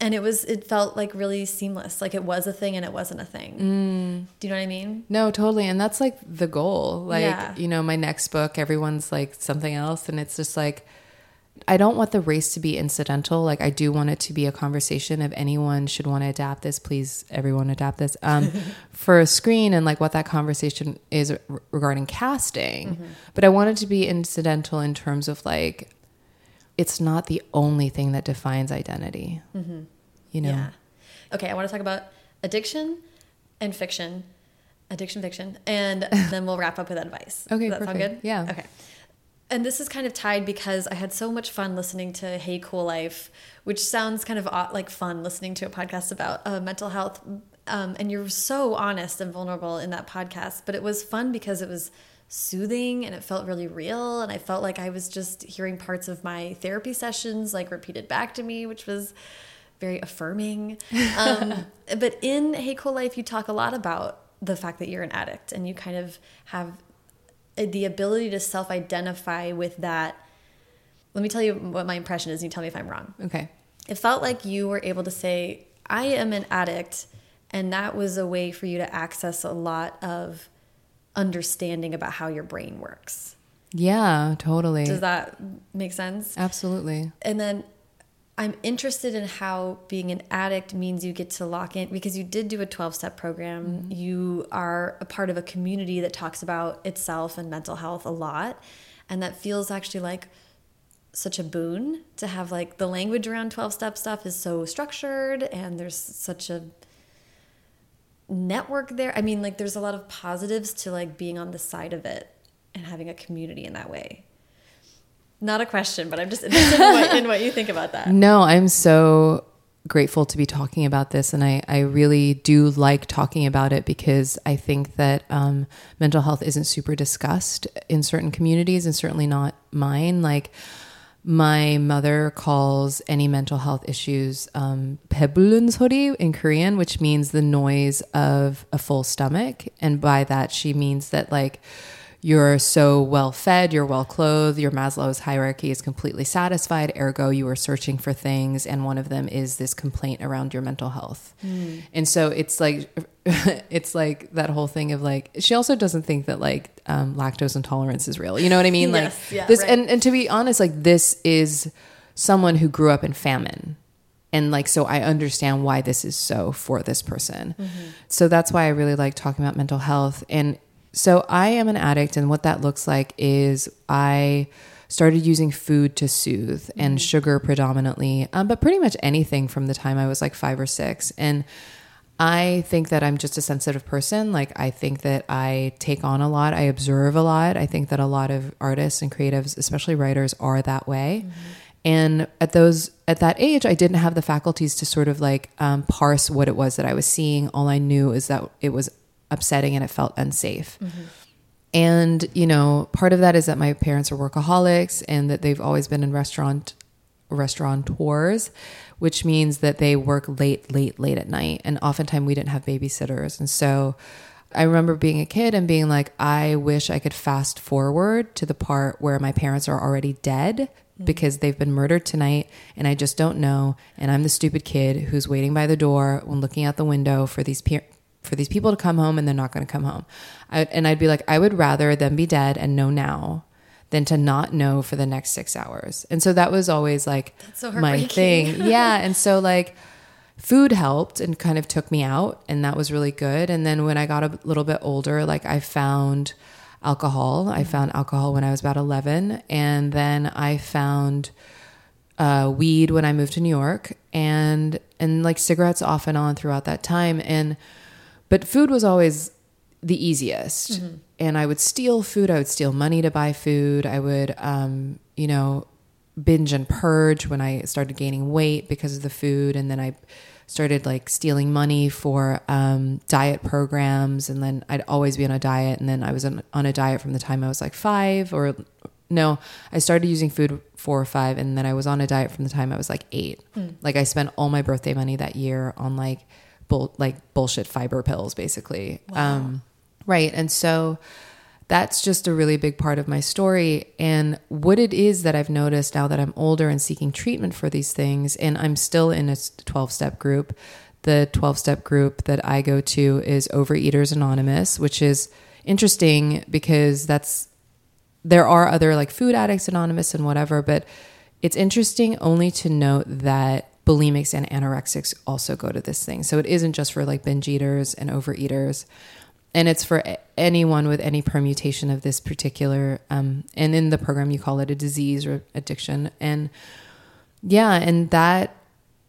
And it was, it felt like really seamless. Like it was a thing and it wasn't a thing. Mm. Do you know what I mean? No, totally. And that's like the goal. Like, Yeah. you know, my next book, everyone's like something else. And it's just like, I don't want the race to be incidental. Like, I do want it to be a conversation. If anyone should want to adapt this, please, everyone adapt this um, for a screen and like what that conversation is re- regarding casting. Mm-hmm. But I want it to be incidental in terms of like, it's not the only thing that defines identity. You know? Mm-hmm. Yeah. Okay, I want to talk about addiction and fiction, addiction fiction, and then we'll wrap up with advice. Okay, Does that sound good? Yeah. Okay. And this is kind of tied because I had so much fun listening to Hey Cool Life, which sounds kind of like fun listening to a podcast about uh, mental health. Um, and you're so honest and vulnerable in that podcast. But it was fun because it was soothing and it felt really real. And I felt like I was just hearing parts of my therapy sessions like repeated back to me, which was very affirming. Um, but in Hey Cool Life, you talk a lot about the fact that you're an addict and you kind of have Uh, the ability to self identify with that. Let me tell you what my impression is, and you tell me if I'm wrong. Okay. It felt like you were able to say, I am an addict, and that was a way for you to access a lot of understanding about how your brain works. Yeah, totally. Does that make sense? Absolutely. And then I'm interested in how being an addict means you get to lock in because you did do a 12 step program. Mm-hmm. You are a part of a community that talks about itself and mental health a lot. And that feels actually like such a boon to have like the language around 12 step stuff is so structured and there's such a network there. I mean, like there's a lot of positives to like being on the side of it and having a community in that way. Not a question, but I'm just interested in what, you think about that. No, I'm so grateful to be talking about this. And I, I really do like talking about it because I think that um, mental health isn't super discussed in certain communities and certainly not mine. Like, my mother calls any mental health issues um, in Korean, which means the noise of a full stomach, and by that she means that like you're so well fed, you're well clothed, your Maslow's hierarchy is completely satisfied. Ergo, you are searching for things, and one of them is this complaint around your mental health. And so it's like, it's like that whole thing of like. She also doesn't think that like um, lactose intolerance is real. You know what I mean? Like Yes, yeah, this, right. and and to be honest, like this is someone who grew up in famine. And like, so I understand why this is so for this person. So that's why I really like talking about mental health. And so I am an addict, and what that looks like is I started using food to soothe and sugar predominantly, um, but pretty much anything from the time I was like five or six. And I think that I'm just a sensitive person. Like, I think that I take on a lot, I observe a lot. I think that a lot of artists and creatives, especially writers, are that way. And at those at that age, I didn't have the faculties to sort of like um, parse what it was that I was seeing. All I knew is that it was upsetting and it felt unsafe. Mm-hmm. And you know, part of that is that my parents are workaholics and that they've always been in restaurant restaurateurs, which means that they work late, late, late at night. And oftentimes we didn't have babysitters. And so I remember being a kid and being like, I wish I could fast forward to the part where my parents are already dead mm-hmm. because they've been murdered tonight and I just don't know. And I'm the stupid kid who's waiting by the door when looking out the window for these pe- for these people to come home and they're not going to come home. I, and I'd be like, I would rather them be dead and know now than to not know for the next six hours. And so that was always like so my thing. yeah. And so like food helped and kind of took me out and that was really good. And then when I got a little bit older, like I found alcohol. I found alcohol when I was about 11 and then I found uh, weed when I moved to New York and and like cigarettes off and on throughout that time and but food was always the easiest. And I would steal food I would steal money to buy food. I would um, you know binge and purge when I started gaining weight because of the food. And then I started like stealing money for um, diet programs. And then I'd always be on a diet. And then I was on, on a diet from the time I was like five or no, I started using food four or five, and then I was on a diet from the time I was like eight. Like I spent all my birthday money that year on like bull like bullshit fiber pills, basically. Um, Right. And so that's just a really big part of my story. And what it is that I've noticed now that I'm older and seeking treatment for these things, and I'm still in a 12 step group. The 12 step group that I go to is Overeaters Anonymous, which is interesting because that's there are other like food addicts anonymous and whatever, but it's interesting only to note that bulimics and anorexics also go to this thing. So it isn't just for like binge eaters and overeaters. And it's for anyone with any permutation of this particular um, and in the program you call it a disease or addiction. And yeah and that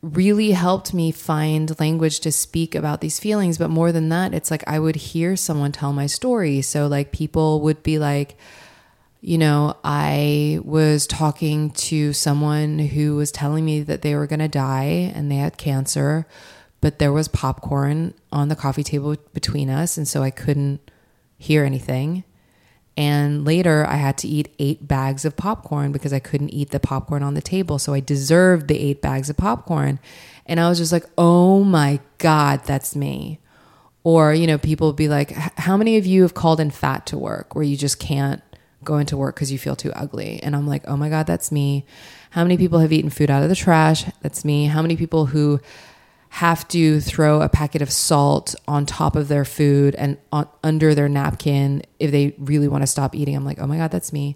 really helped me find language to speak about these feelings. But more than that it's like i would hear someone tell my story. So like people would be like you know i was talking to someone who was telling me that they were going to die and they had cancer but there was popcorn on the coffee table between us. And so I couldn't hear anything. And later I had to eat eight bags of popcorn because I couldn't eat the popcorn on the table. So I deserved the eight bags of popcorn. And I was just like, oh my God, that's me. Or, you know, people be like, how many of you have called in fat to work where you just can't go into work because you feel too ugly? And I'm like, oh my God, that's me. How many people have eaten food out of the trash? That's me. How many people who have to throw a packet of salt on top of their food and on, under their napkin if they really want to stop eating. I'm like, oh my God, that's me.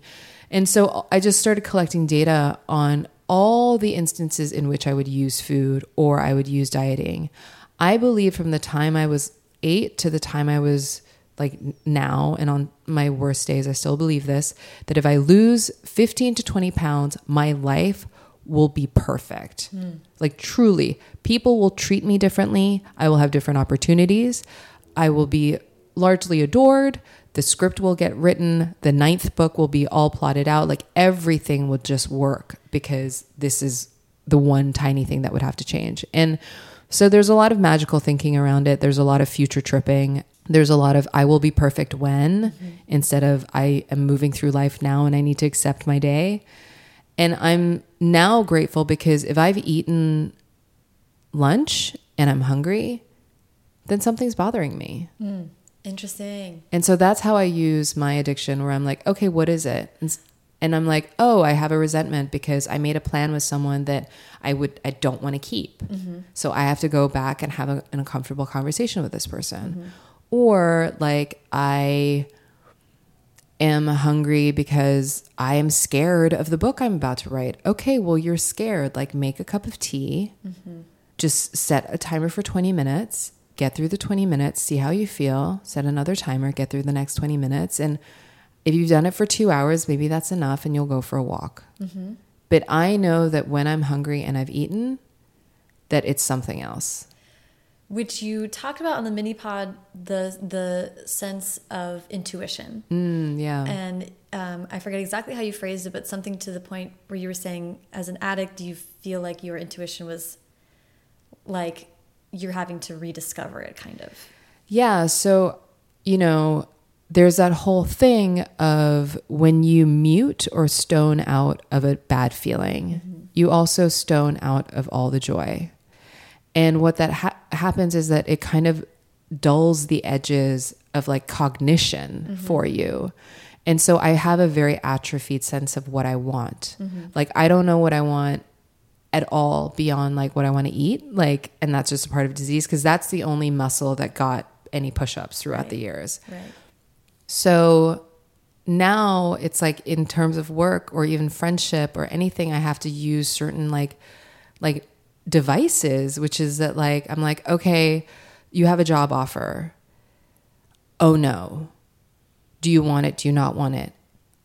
And so I just started collecting data on all the instances in which I would use food or I would use dieting. I believe from the time I was eight to the time I was like now, and on my worst days, I still believe this that if I lose 15 to 20 pounds, my life will be perfect. Mm. Like truly, people will treat me differently. I will have different opportunities. I will be largely adored. The script will get written. The ninth book will be all plotted out. Like everything will just work because this is the one tiny thing that would have to change. And so there's a lot of magical thinking around it. There's a lot of future tripping. There's a lot of I will be perfect when mm-hmm. instead of I am moving through life now and I need to accept my day. And I'm now grateful because if I've eaten lunch and I'm hungry, then something's bothering me. Mm, interesting. And so that's how I use my addiction where I'm like, okay, what is it? And, and I'm like, oh, I have a resentment because I made a plan with someone that I would I don't want to keep. Mm-hmm. So I have to go back and have a, an uncomfortable conversation with this person. Mm-hmm. Or like I am hungry because I am scared of the book I'm about to write. Okay, well, you're scared. Like, make a cup of tea, mm-hmm. just set a timer for 20 minutes, get through the 20 minutes, see how you feel, set another timer, get through the next 20 minutes. And if you've done it for two hours, maybe that's enough and you'll go for a walk. Mm-hmm. But I know that when I'm hungry and I've eaten, that it's something else which you talked about on the mini pod the the sense of intuition. Mm, yeah. And um, i forget exactly how you phrased it but something to the point where you were saying as an addict do you feel like your intuition was like you're having to rediscover it kind of? Yeah so you know there's that whole thing of when you mute or stone out of a bad feeling mm -hmm. you also stone out of all the joy. And what that ha- happens is that it kind of dulls the edges of like cognition mm-hmm. for you. And so I have a very atrophied sense of what I want. Mm-hmm. Like I don't know what I want at all beyond like what I want to eat. Like and that's just a part of disease because that's the only muscle that got any push-ups throughout right. the years. Right. So now it's like in terms of work or even friendship or anything I have to use certain like like devices, which is that like I'm like, okay, you have a job offer. Oh no. Do you want it? Do you not want it?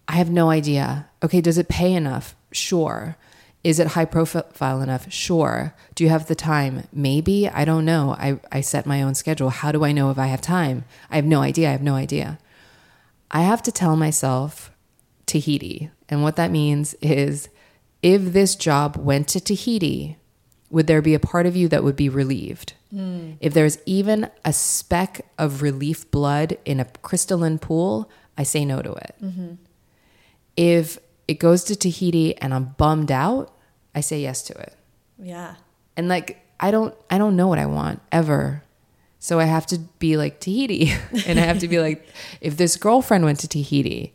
I have no idea. Okay, does it pay enough? Sure. Is it high profile enough? Sure. Do you have the time? Maybe. I don't know. I, I set my own schedule. How do I know if I have time? I have no idea. I have no idea. I have to tell myself Tahiti. And what that means is if this job went to Tahiti, would there be a part of you that would be relieved? Mm. If there's even a speck of relief blood in a crystalline pool, I say no to it. Mm-hmm. If it goes to Tahiti and I'm bummed out, I say yes to it. Yeah. And like I don't I don't know what I want ever. So I have to be like Tahiti. and I have to be like, if this girlfriend went to Tahiti,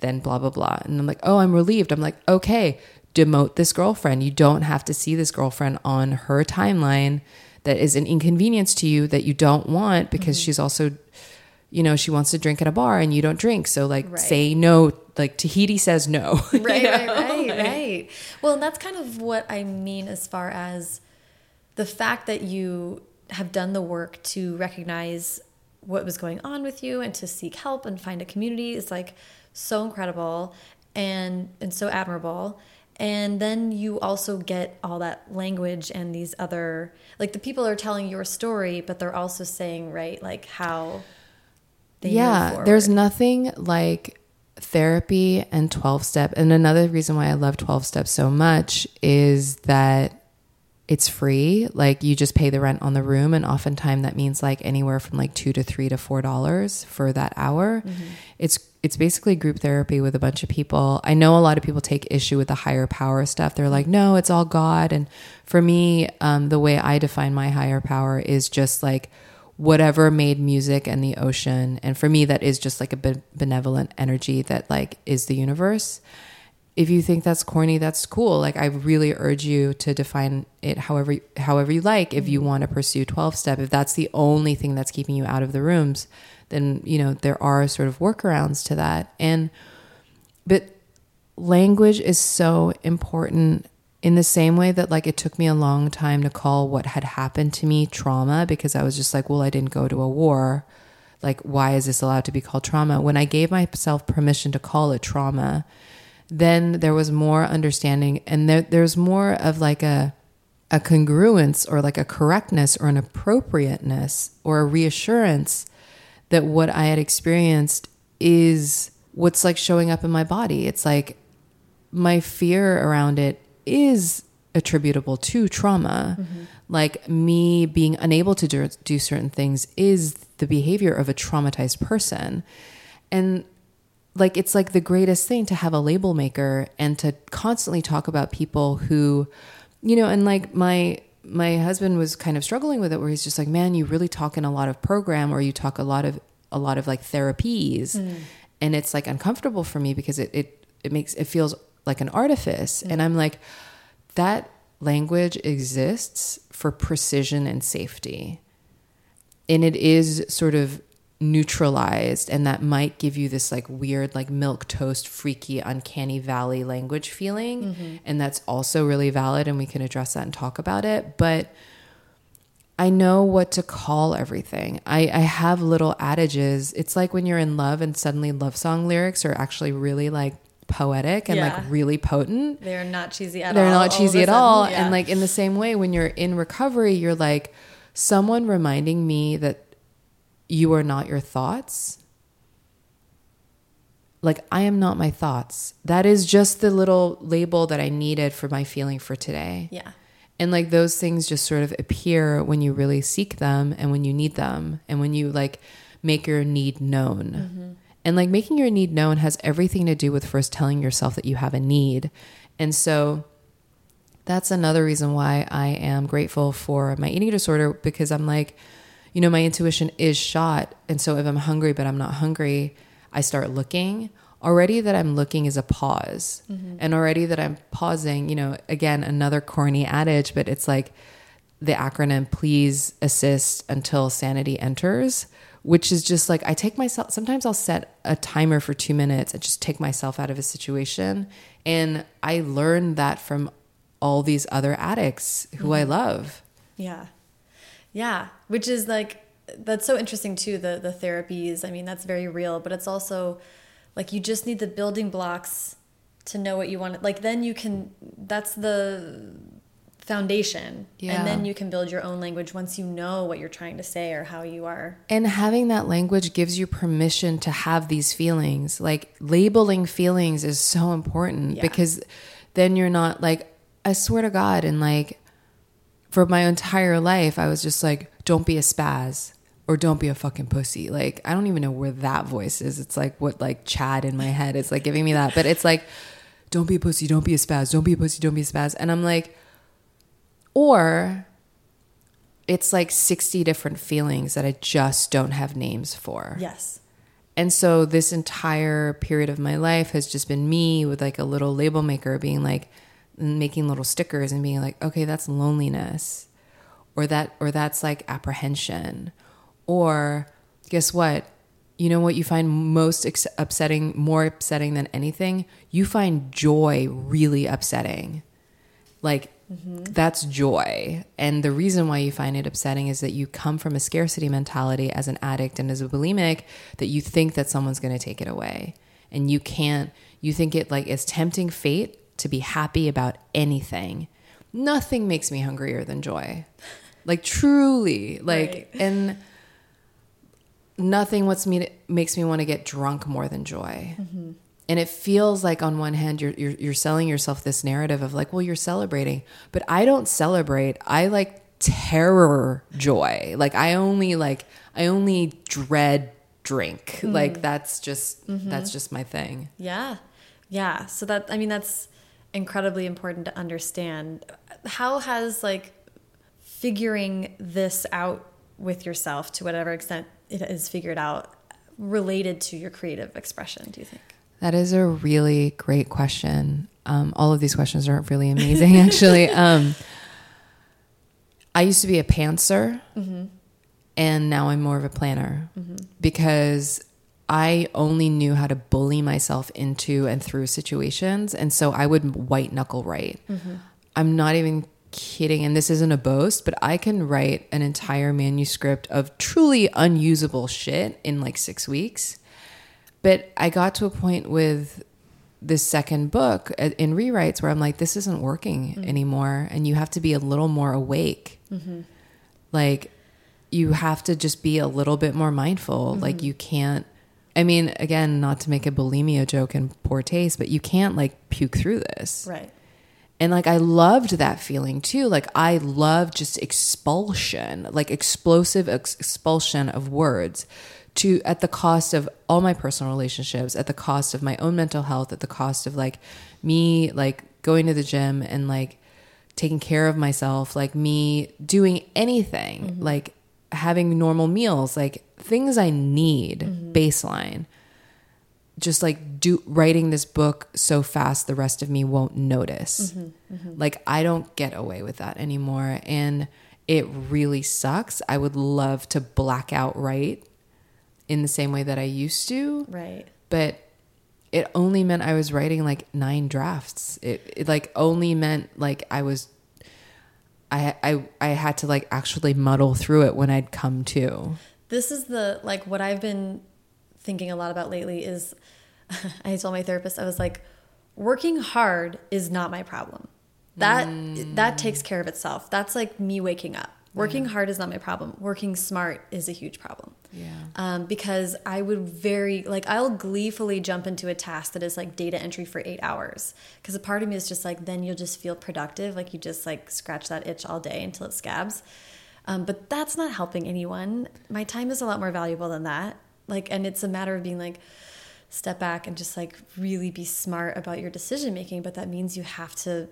then blah, blah, blah. And I'm like, oh, I'm relieved. I'm like, okay, demote this girlfriend. You don't have to see this girlfriend on her timeline that is an inconvenience to you that you don't want because mm-hmm. she's also you know she wants to drink at a bar and you don't drink so like right. say no like tahiti says no right right right right well that's kind of what i mean as far as the fact that you have done the work to recognize what was going on with you and to seek help and find a community is like so incredible and and so admirable and then you also get all that language and these other like the people are telling your story but they're also saying right like how yeah there's nothing like therapy and 12 step. And another reason why i love 12 step so much is that it's free like you just pay the rent on the room and oftentimes that means like anywhere from like two to three to four dollars for that hour mm-hmm. it's it's basically group therapy with a bunch of people. I know a lot of people take issue with the higher power stuff. They're like, no, it's all God. And for me, um, the way I define my higher power is just like whatever made music and the ocean. And for me, that is just like a benevolent energy that like is the universe. If you think that's corny, that's cool. Like I really urge you to define it however however you like. If you mm-hmm. want to pursue twelve step, if that's the only thing that's keeping you out of the rooms, then you know there are sort of workarounds to that and but language is so important in the same way that like it took me a long time to call what had happened to me trauma because I was just like, well, I didn't go to a war. Like, why is this allowed to be called trauma? When I gave myself permission to call it trauma, then there was more understanding and there, there's more of like a a congruence or like a correctness or an appropriateness or a reassurance that what I had experienced is what's like showing up in my body. It's like my fear around it is attributable to trauma. Mm-hmm. Like me being unable to do, do certain things is the behavior of a traumatized person. And like it's like the greatest thing to have a label maker and to constantly talk about people who you know and like my my husband was kind of struggling with it where he's just like man you really talk in a lot of program or you talk a lot of a lot of like therapies mm. and it's like uncomfortable for me because it it, it makes it feels like an artifice mm. and i'm like that language exists for precision and safety and it is sort of neutralized and that might give you this like weird like milk toast freaky uncanny valley language feeling mm-hmm. and that's also really valid and we can address that and talk about it but I know what to call everything. I, I have little adages. It's like when you're in love and suddenly love song lyrics are actually really like poetic and yeah. like really potent. They're not cheesy at They're all. They're not cheesy all at all. Yeah. And like in the same way, when you're in recovery, you're like someone reminding me that you are not your thoughts. Like, I am not my thoughts. That is just the little label that I needed for my feeling for today. Yeah. And like those things just sort of appear when you really seek them and when you need them and when you like make your need known. Mm-hmm. And like making your need known has everything to do with first telling yourself that you have a need. And so that's another reason why I am grateful for my eating disorder because I'm like, you know, my intuition is shot. And so if I'm hungry, but I'm not hungry, I start looking. Already that I'm looking is a pause. Mm-hmm. And already that I'm pausing, you know, again, another corny adage, but it's like the acronym please assist until sanity enters, which is just like I take myself, sometimes I'll set a timer for two minutes and just take myself out of a situation. And I learned that from all these other addicts who mm-hmm. I love. Yeah. Yeah, which is like that's so interesting too. The the therapies. I mean, that's very real, but it's also like you just need the building blocks to know what you want. Like then you can. That's the foundation yeah. and then you can build your own language once you know what you're trying to say or how you are and having that language gives you permission to have these feelings like labeling feelings is so important yeah. because then you're not like i swear to god and like for my entire life, I was just like, don't be a spaz or don't be a fucking pussy. Like, I don't even know where that voice is. It's like what, like, Chad in my head is like giving me that. But it's like, don't be a pussy, don't be a spaz, don't be a pussy, don't be a spaz. And I'm like, or it's like 60 different feelings that I just don't have names for. Yes. And so this entire period of my life has just been me with like a little label maker being like making little stickers and being like, okay, that's loneliness. Or that or that's like apprehension. Or guess what? You know what you find most ex- upsetting, more upsetting than anything? You find joy really upsetting. Like mm-hmm. that's joy. And the reason why you find it upsetting is that you come from a scarcity mentality as an addict and as a bulimic that you think that someone's going to take it away. And you can't, you think it like is tempting fate to be happy about anything. Nothing makes me hungrier than joy. Like truly, like, Right. and nothing what's me makes me want to get drunk more than joy. Mm-hmm. And it feels like on one hand you're, you're you're selling yourself this narrative of like, well, you're celebrating, but I don't celebrate. I like terror joy. Like I only like I only dread drink. Like mm. that's just mm-hmm. that's just my thing. Yeah. Yeah. So that, I mean, that's incredibly important to understand. How has like figuring this out with yourself to whatever extent it is figured out related to your creative expression, do you think? That is a really great question. Um, all of these questions are really amazing, actually. Um, I used to be a pantser, and now I'm more of a planner because I only knew how to bully myself into and through situations, and so I would white knuckle write. Mm-hmm. I'm not even kidding, and this isn't a boast, but I can write an entire manuscript of truly unusable shit in like six weeks. But I got to a point with this second book uh, in rewrites where I'm like, this isn't working mm-hmm. anymore. And you have to be a little more awake. Mm-hmm. Like, you have to just be a little bit more mindful. Like, you can't, I mean, again, not to make a bulimia joke in poor taste, but you can't like puke through this. Right. And like I loved that feeling too. Like I love just expulsion, like explosive ex- expulsion of words to at the cost of all my personal relationships, at the cost of my own mental health, at the cost of like me like going to the gym and like taking care of myself, like me doing anything, mm-hmm. like having normal meals, like things I need mm-hmm. baseline just like do writing this book so fast the rest of me won't notice. Mm-hmm, mm-hmm. Like I don't get away with that anymore and it really sucks. I would love to black out write in the same way that I used to, Right. but it only meant I was writing like nine drafts. It, it like only meant like I was I I I had to like actually muddle through it when I'd come to. This is the like what I've been thinking a lot about lately is I told my therapist I was like working hard is not my problem. That mm. that takes care of itself. That's like me waking up. Working hard is not my problem. Working smart is a huge problem. Yeah. Um, because I would very like I'll gleefully jump into a task that is like data entry for eight hours because a part of me is just like then you'll just feel productive like you just like scratch that itch all day until it scabs. Um, but that's not helping anyone. My time is a lot more valuable than that. Like, and it's a matter of being like, step back and just like really be smart about your decision making. But that means you have to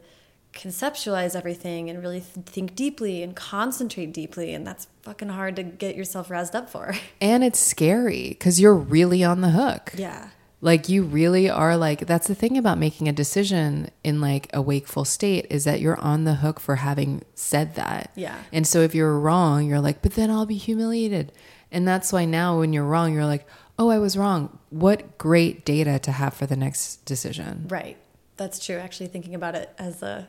conceptualize everything and really th think deeply and concentrate deeply. And that's fucking hard to get yourself roused up for. And it's scary because you're really on the hook. yeah. Like you really are like that's the thing about making a decision in like a wakeful state is that you're on the hook for having said that. Yeah. And so if you're wrong, you're like, but then I'll be humiliated. And that's why now when you're wrong, you're like, oh, I was wrong. What great data to have for the next decision. Right. That's true. Actually, thinking about it as a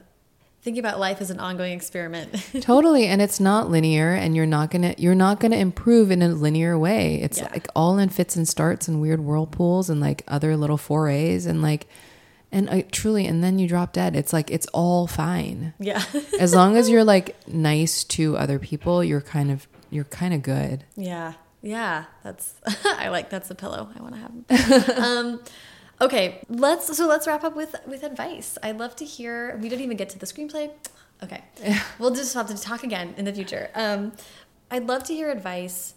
thinking about life as an ongoing experiment. totally and it's not linear and you're not gonna you're not gonna improve in a linear way it's Yeah. like all in fits and starts and weird whirlpools and like other little forays and like and uh, truly and then you drop dead it's like it's all fine yeah. as long as you're like nice to other people you're kind of you're kind of good Yeah, yeah, that's I like that's a pillow I want to have. um, okay, let's so let's wrap up with with advice. I'd love to hear. We didn't even get to the screenplay. Okay, we'll just have to talk again in the future. Um, I'd love to hear advice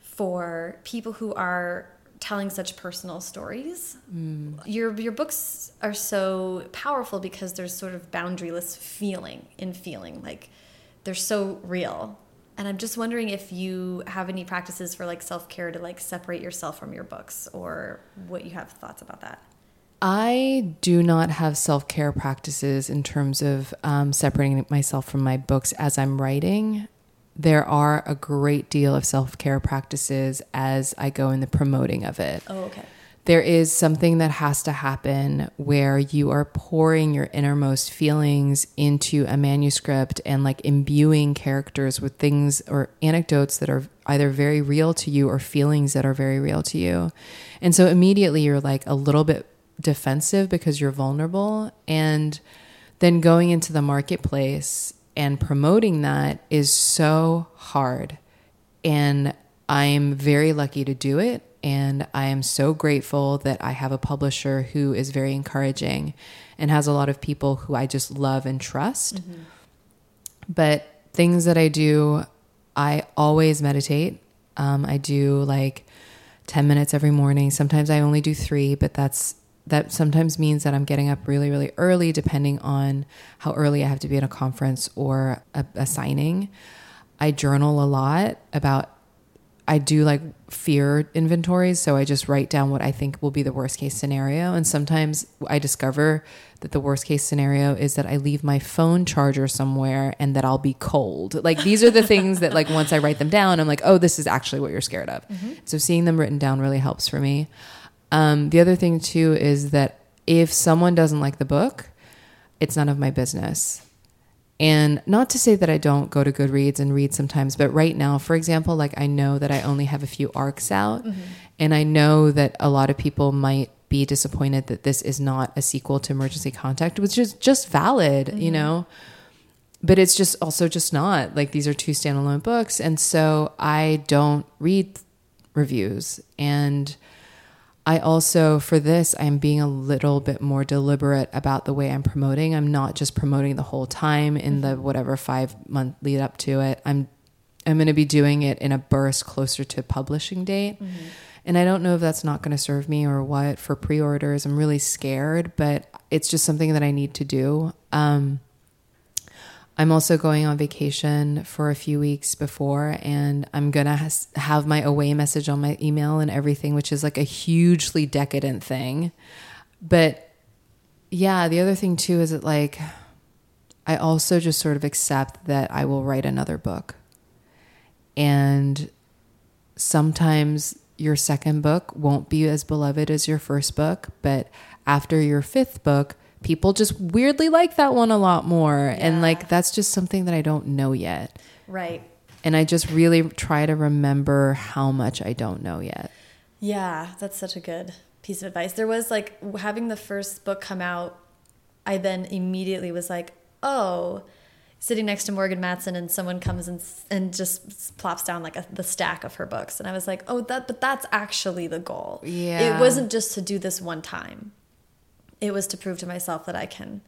for people who are telling such personal stories. Your your books are so powerful because there's sort of boundaryless feeling in feeling like they're so real And I'm just wondering if you have any practices for like self care to like separate yourself from your books or what you have thoughts about that. I do not have self care practices in terms of um, separating myself from my books as I'm writing. There are a great deal of self care practices as I go in the promoting of it. Oh, okay. There is something that has to happen where you are pouring your innermost feelings into a manuscript and like imbuing characters with things or anecdotes that are either very real to you or feelings that are very real to you. And so immediately you're like a little bit defensive because you're vulnerable. And then going into the marketplace and promoting that is so hard. And I'm very lucky to do it. And I am so grateful that I have a publisher who is very encouraging and has a lot of people who I just love and trust. Mm-hmm. But things that I do, I always meditate. Um, I do like 10 minutes every morning. Sometimes I only do three, but that's that sometimes means that I'm getting up really, really early, depending on how early I have to be at a conference or a, a signing. I journal a lot about I do like fear inventories. So I just write down what I think will be the worst case scenario. And sometimes I discover that the worst case scenario is that I leave my phone charger somewhere and that I'll be cold. Like these are the things that like once I write them down, I'm like, oh, this is actually what you're scared of. Mm-hmm. So seeing them written down really helps for me. Um, the other thing too is that if someone doesn't like the book, it's none of my business. And not to say that I don't go to Goodreads and read sometimes, but right now, for example, like I know that I only have a few ARCs out, mm-hmm. and I know that a lot of people might be disappointed that this is not a sequel to Emergency Contact, which is just valid, mm-hmm. you know? But it's just also just not. Like these are two standalone books. And so I don't read reviews. And I also, for this, I'm being a little bit more deliberate about the way I'm promoting. I'm not just promoting the whole time in the mm-hmm. whatever five month lead up to it. I'm I'm going to be doing it in a burst closer to publishing date. Mm-hmm. And I don't know if that's not going to serve me or what for pre orders. I'm really scared, but it's just something that I need to do. Um, I'm also going on vacation for a few weeks before, and I'm gonna has, have my away message on my email and everything, which is like a hugely decadent thing. But yeah, the other thing too is that like I also just sort of accept that I will write another book, and sometimes your second book won't be as beloved as your first book, but after your fifth book, people just weirdly like that one a lot more. Yeah. And like that's just something that I don't know yet. Right. And I just really try to remember how much I don't know yet. Yeah, that's such a good piece of advice. There was like having the first book come out, I then immediately was like, oh, sitting next to Morgan Matson and someone comes and and just plops down like a, the stack of her books and I was like, "Oh, that but that's actually the goal." Yeah. It wasn't just to do this one time it was to prove to myself that I can.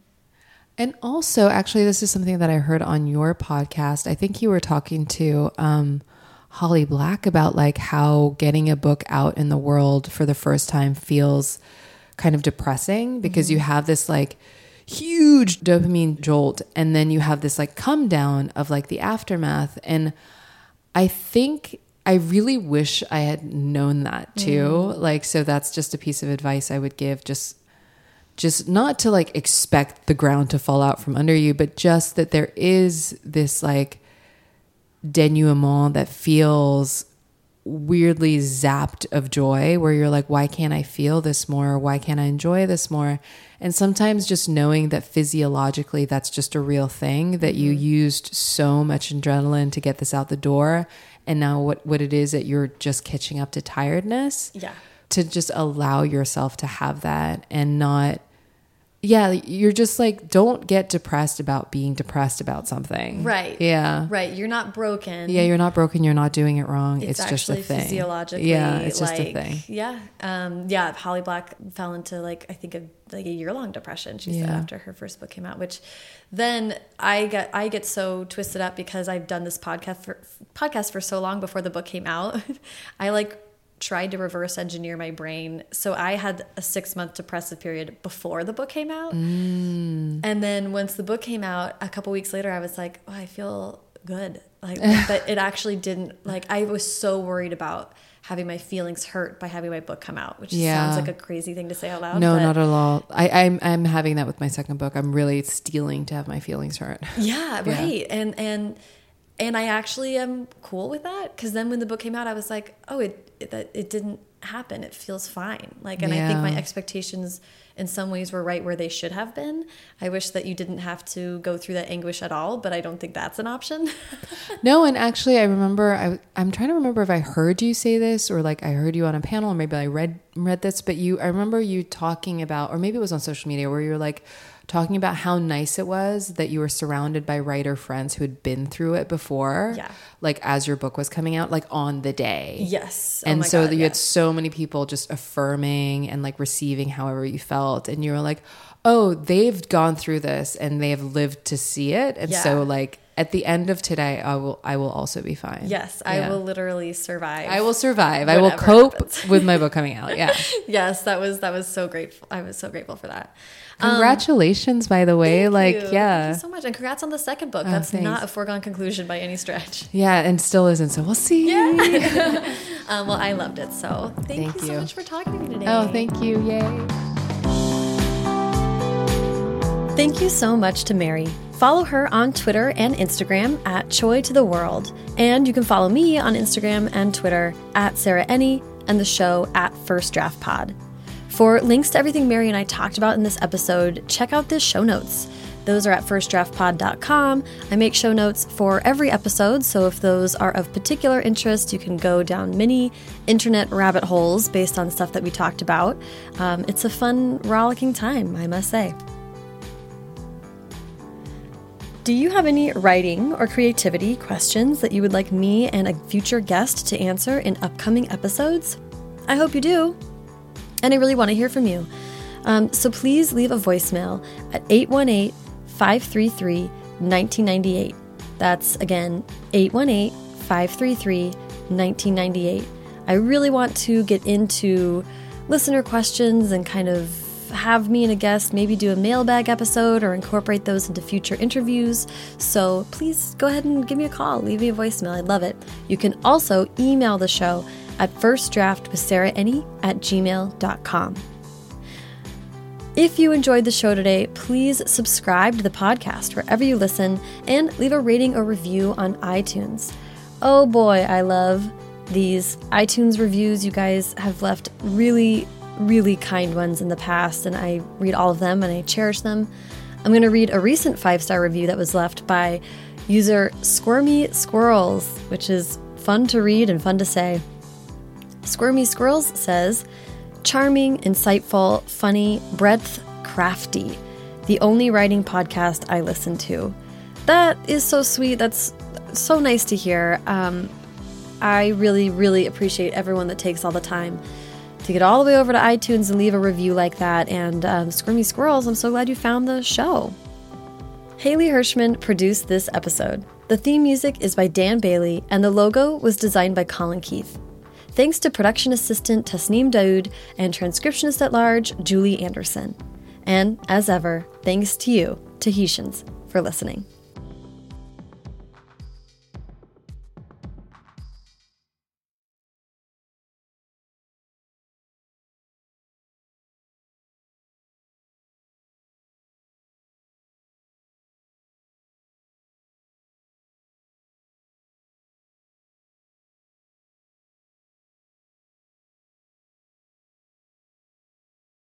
And also, actually, this is something that I heard on your podcast. I think you were talking to um, Holly Black about like how getting a book out in the world for the first time feels kind of depressing because mm-hmm. you have this like huge dopamine jolt and then you have this like come down of like the aftermath. And I think I really wish I had known that too. Mm. Like, so that's just a piece of advice I would give. Just just not to like expect the ground to fall out from under you, but just that there is this like denouement that feels weirdly zapped of joy where you're like, why can't I feel this more? Why can't I enjoy this more? And sometimes just knowing that physiologically that's just a real thing, that you mm-hmm. used so much adrenaline to get this out the door. And now what, what it is that you're just catching up to tiredness. Yeah to just allow yourself to have that and not yeah, you're just like, don't get depressed about being depressed about something. Right. Yeah. Right. You're not broken. Yeah, you're not broken. You're not doing it wrong. It's, it's just a thing. Physiologically. Yeah, it's just like, a thing. Yeah. Um, yeah. Holly Black fell into like, I think a, like a year long depression, she yeah. said after her first book came out, which then I get, I get so twisted up because I've done this podcast for podcast for so long before the book came out. I like tried to reverse engineer my brain. So I had a six month depressive period before the book came out. Mm. And then once the book came out, a couple weeks later, I was like, oh, I feel good. Like, but it actually didn't. Like, I was so worried about having my feelings hurt by having my book come out, which Yeah. sounds like a crazy thing to say out loud. No, not at all. I, I'm I'm having that with my second book. I'm really stealing to have my feelings hurt. Yeah, right. And and and I actually am cool with that because then when the book came out, I was like, oh, it it, that it didn't happen. It feels fine. Like, and I think my expectations in some ways were right where they should have been. I wish that you didn't have to go through that anguish at all, but I don't think that's an option. No, and actually, I remember. I, I'm trying to remember if I heard you say this or like I heard you on a panel, or maybe I read read this. But you, I remember you talking about, or maybe it was on social media, where you were like talking about how nice it was that you were surrounded by writer friends who had been through it before. Yeah. Like as your book was coming out, like on the day. yes. Oh and my so God, you had so many people just affirming and like receiving however you felt and you were like oh they've gone through this and they have lived to see it and Yeah. so like at the end of today i will i will also be fine Yes, I Yeah. will literally survive. i will survive i will cope happens. with my book coming out yeah yes, that was that was so grateful. I was so grateful for that. congratulations by the way Thank like you. yeah Thank you so much, and congrats on the second book. Oh, That's thanks. not a foregone conclusion by any stretch. yeah and still isn't so we'll see Um, well, I loved it. So thank, Thank you so much for talking to me today. oh thank you yay Thank you so much to Mary. Follow her on Twitter and Instagram at Choi to the World. And you can follow me on Instagram and Twitter at Sarah Enni and the show at First Draft Pod. For links to everything Mary and I talked about in this episode, check out the show notes. Those are at firstdraftpod.com. I make show notes for every episode, so if those are of particular interest, you can go down many internet rabbit holes based on stuff that we talked about. Um, it's a fun, rollicking time, I must say. Do you have any writing or creativity questions that you would like me and a future guest to answer in upcoming episodes? I hope you do. And I really want to hear from you. Um, so please leave a voicemail at 818 533 1998. That's again 818 533 1998. I really want to get into listener questions and kind of have me and a guest maybe do a mailbag episode or incorporate those into future interviews. So please go ahead and give me a call, leave me a voicemail. I'd love it. You can also email the show at firstdraftwithsarahenni at gmail.com. If you enjoyed the show today, please subscribe to the podcast wherever you listen and leave a rating or review on iTunes. Oh boy, I love these iTunes reviews. You guys have left really, really kind ones in the past, and I read all of them and I cherish them. I'm going to read a recent five star review that was left by user Squirmy Squirrels, which is fun to read and fun to say. Squirmy Squirrels says, charming, insightful, funny, breadth, crafty. The only writing podcast I listen to. That is so sweet. That's so nice to hear. Um, I really, really appreciate everyone that takes all the time to get all the way over to iTunes and leave a review like that. And um, Squirmy Squirrels, I'm so glad you found the show. Haley Hirschman produced this episode. The theme music is by Dan Bailey, and the logo was designed by Colin Keith. Thanks to production assistant Tasneem Daoud and transcriptionist at large Julie Anderson. And as ever, thanks to you, Tahitians, for listening.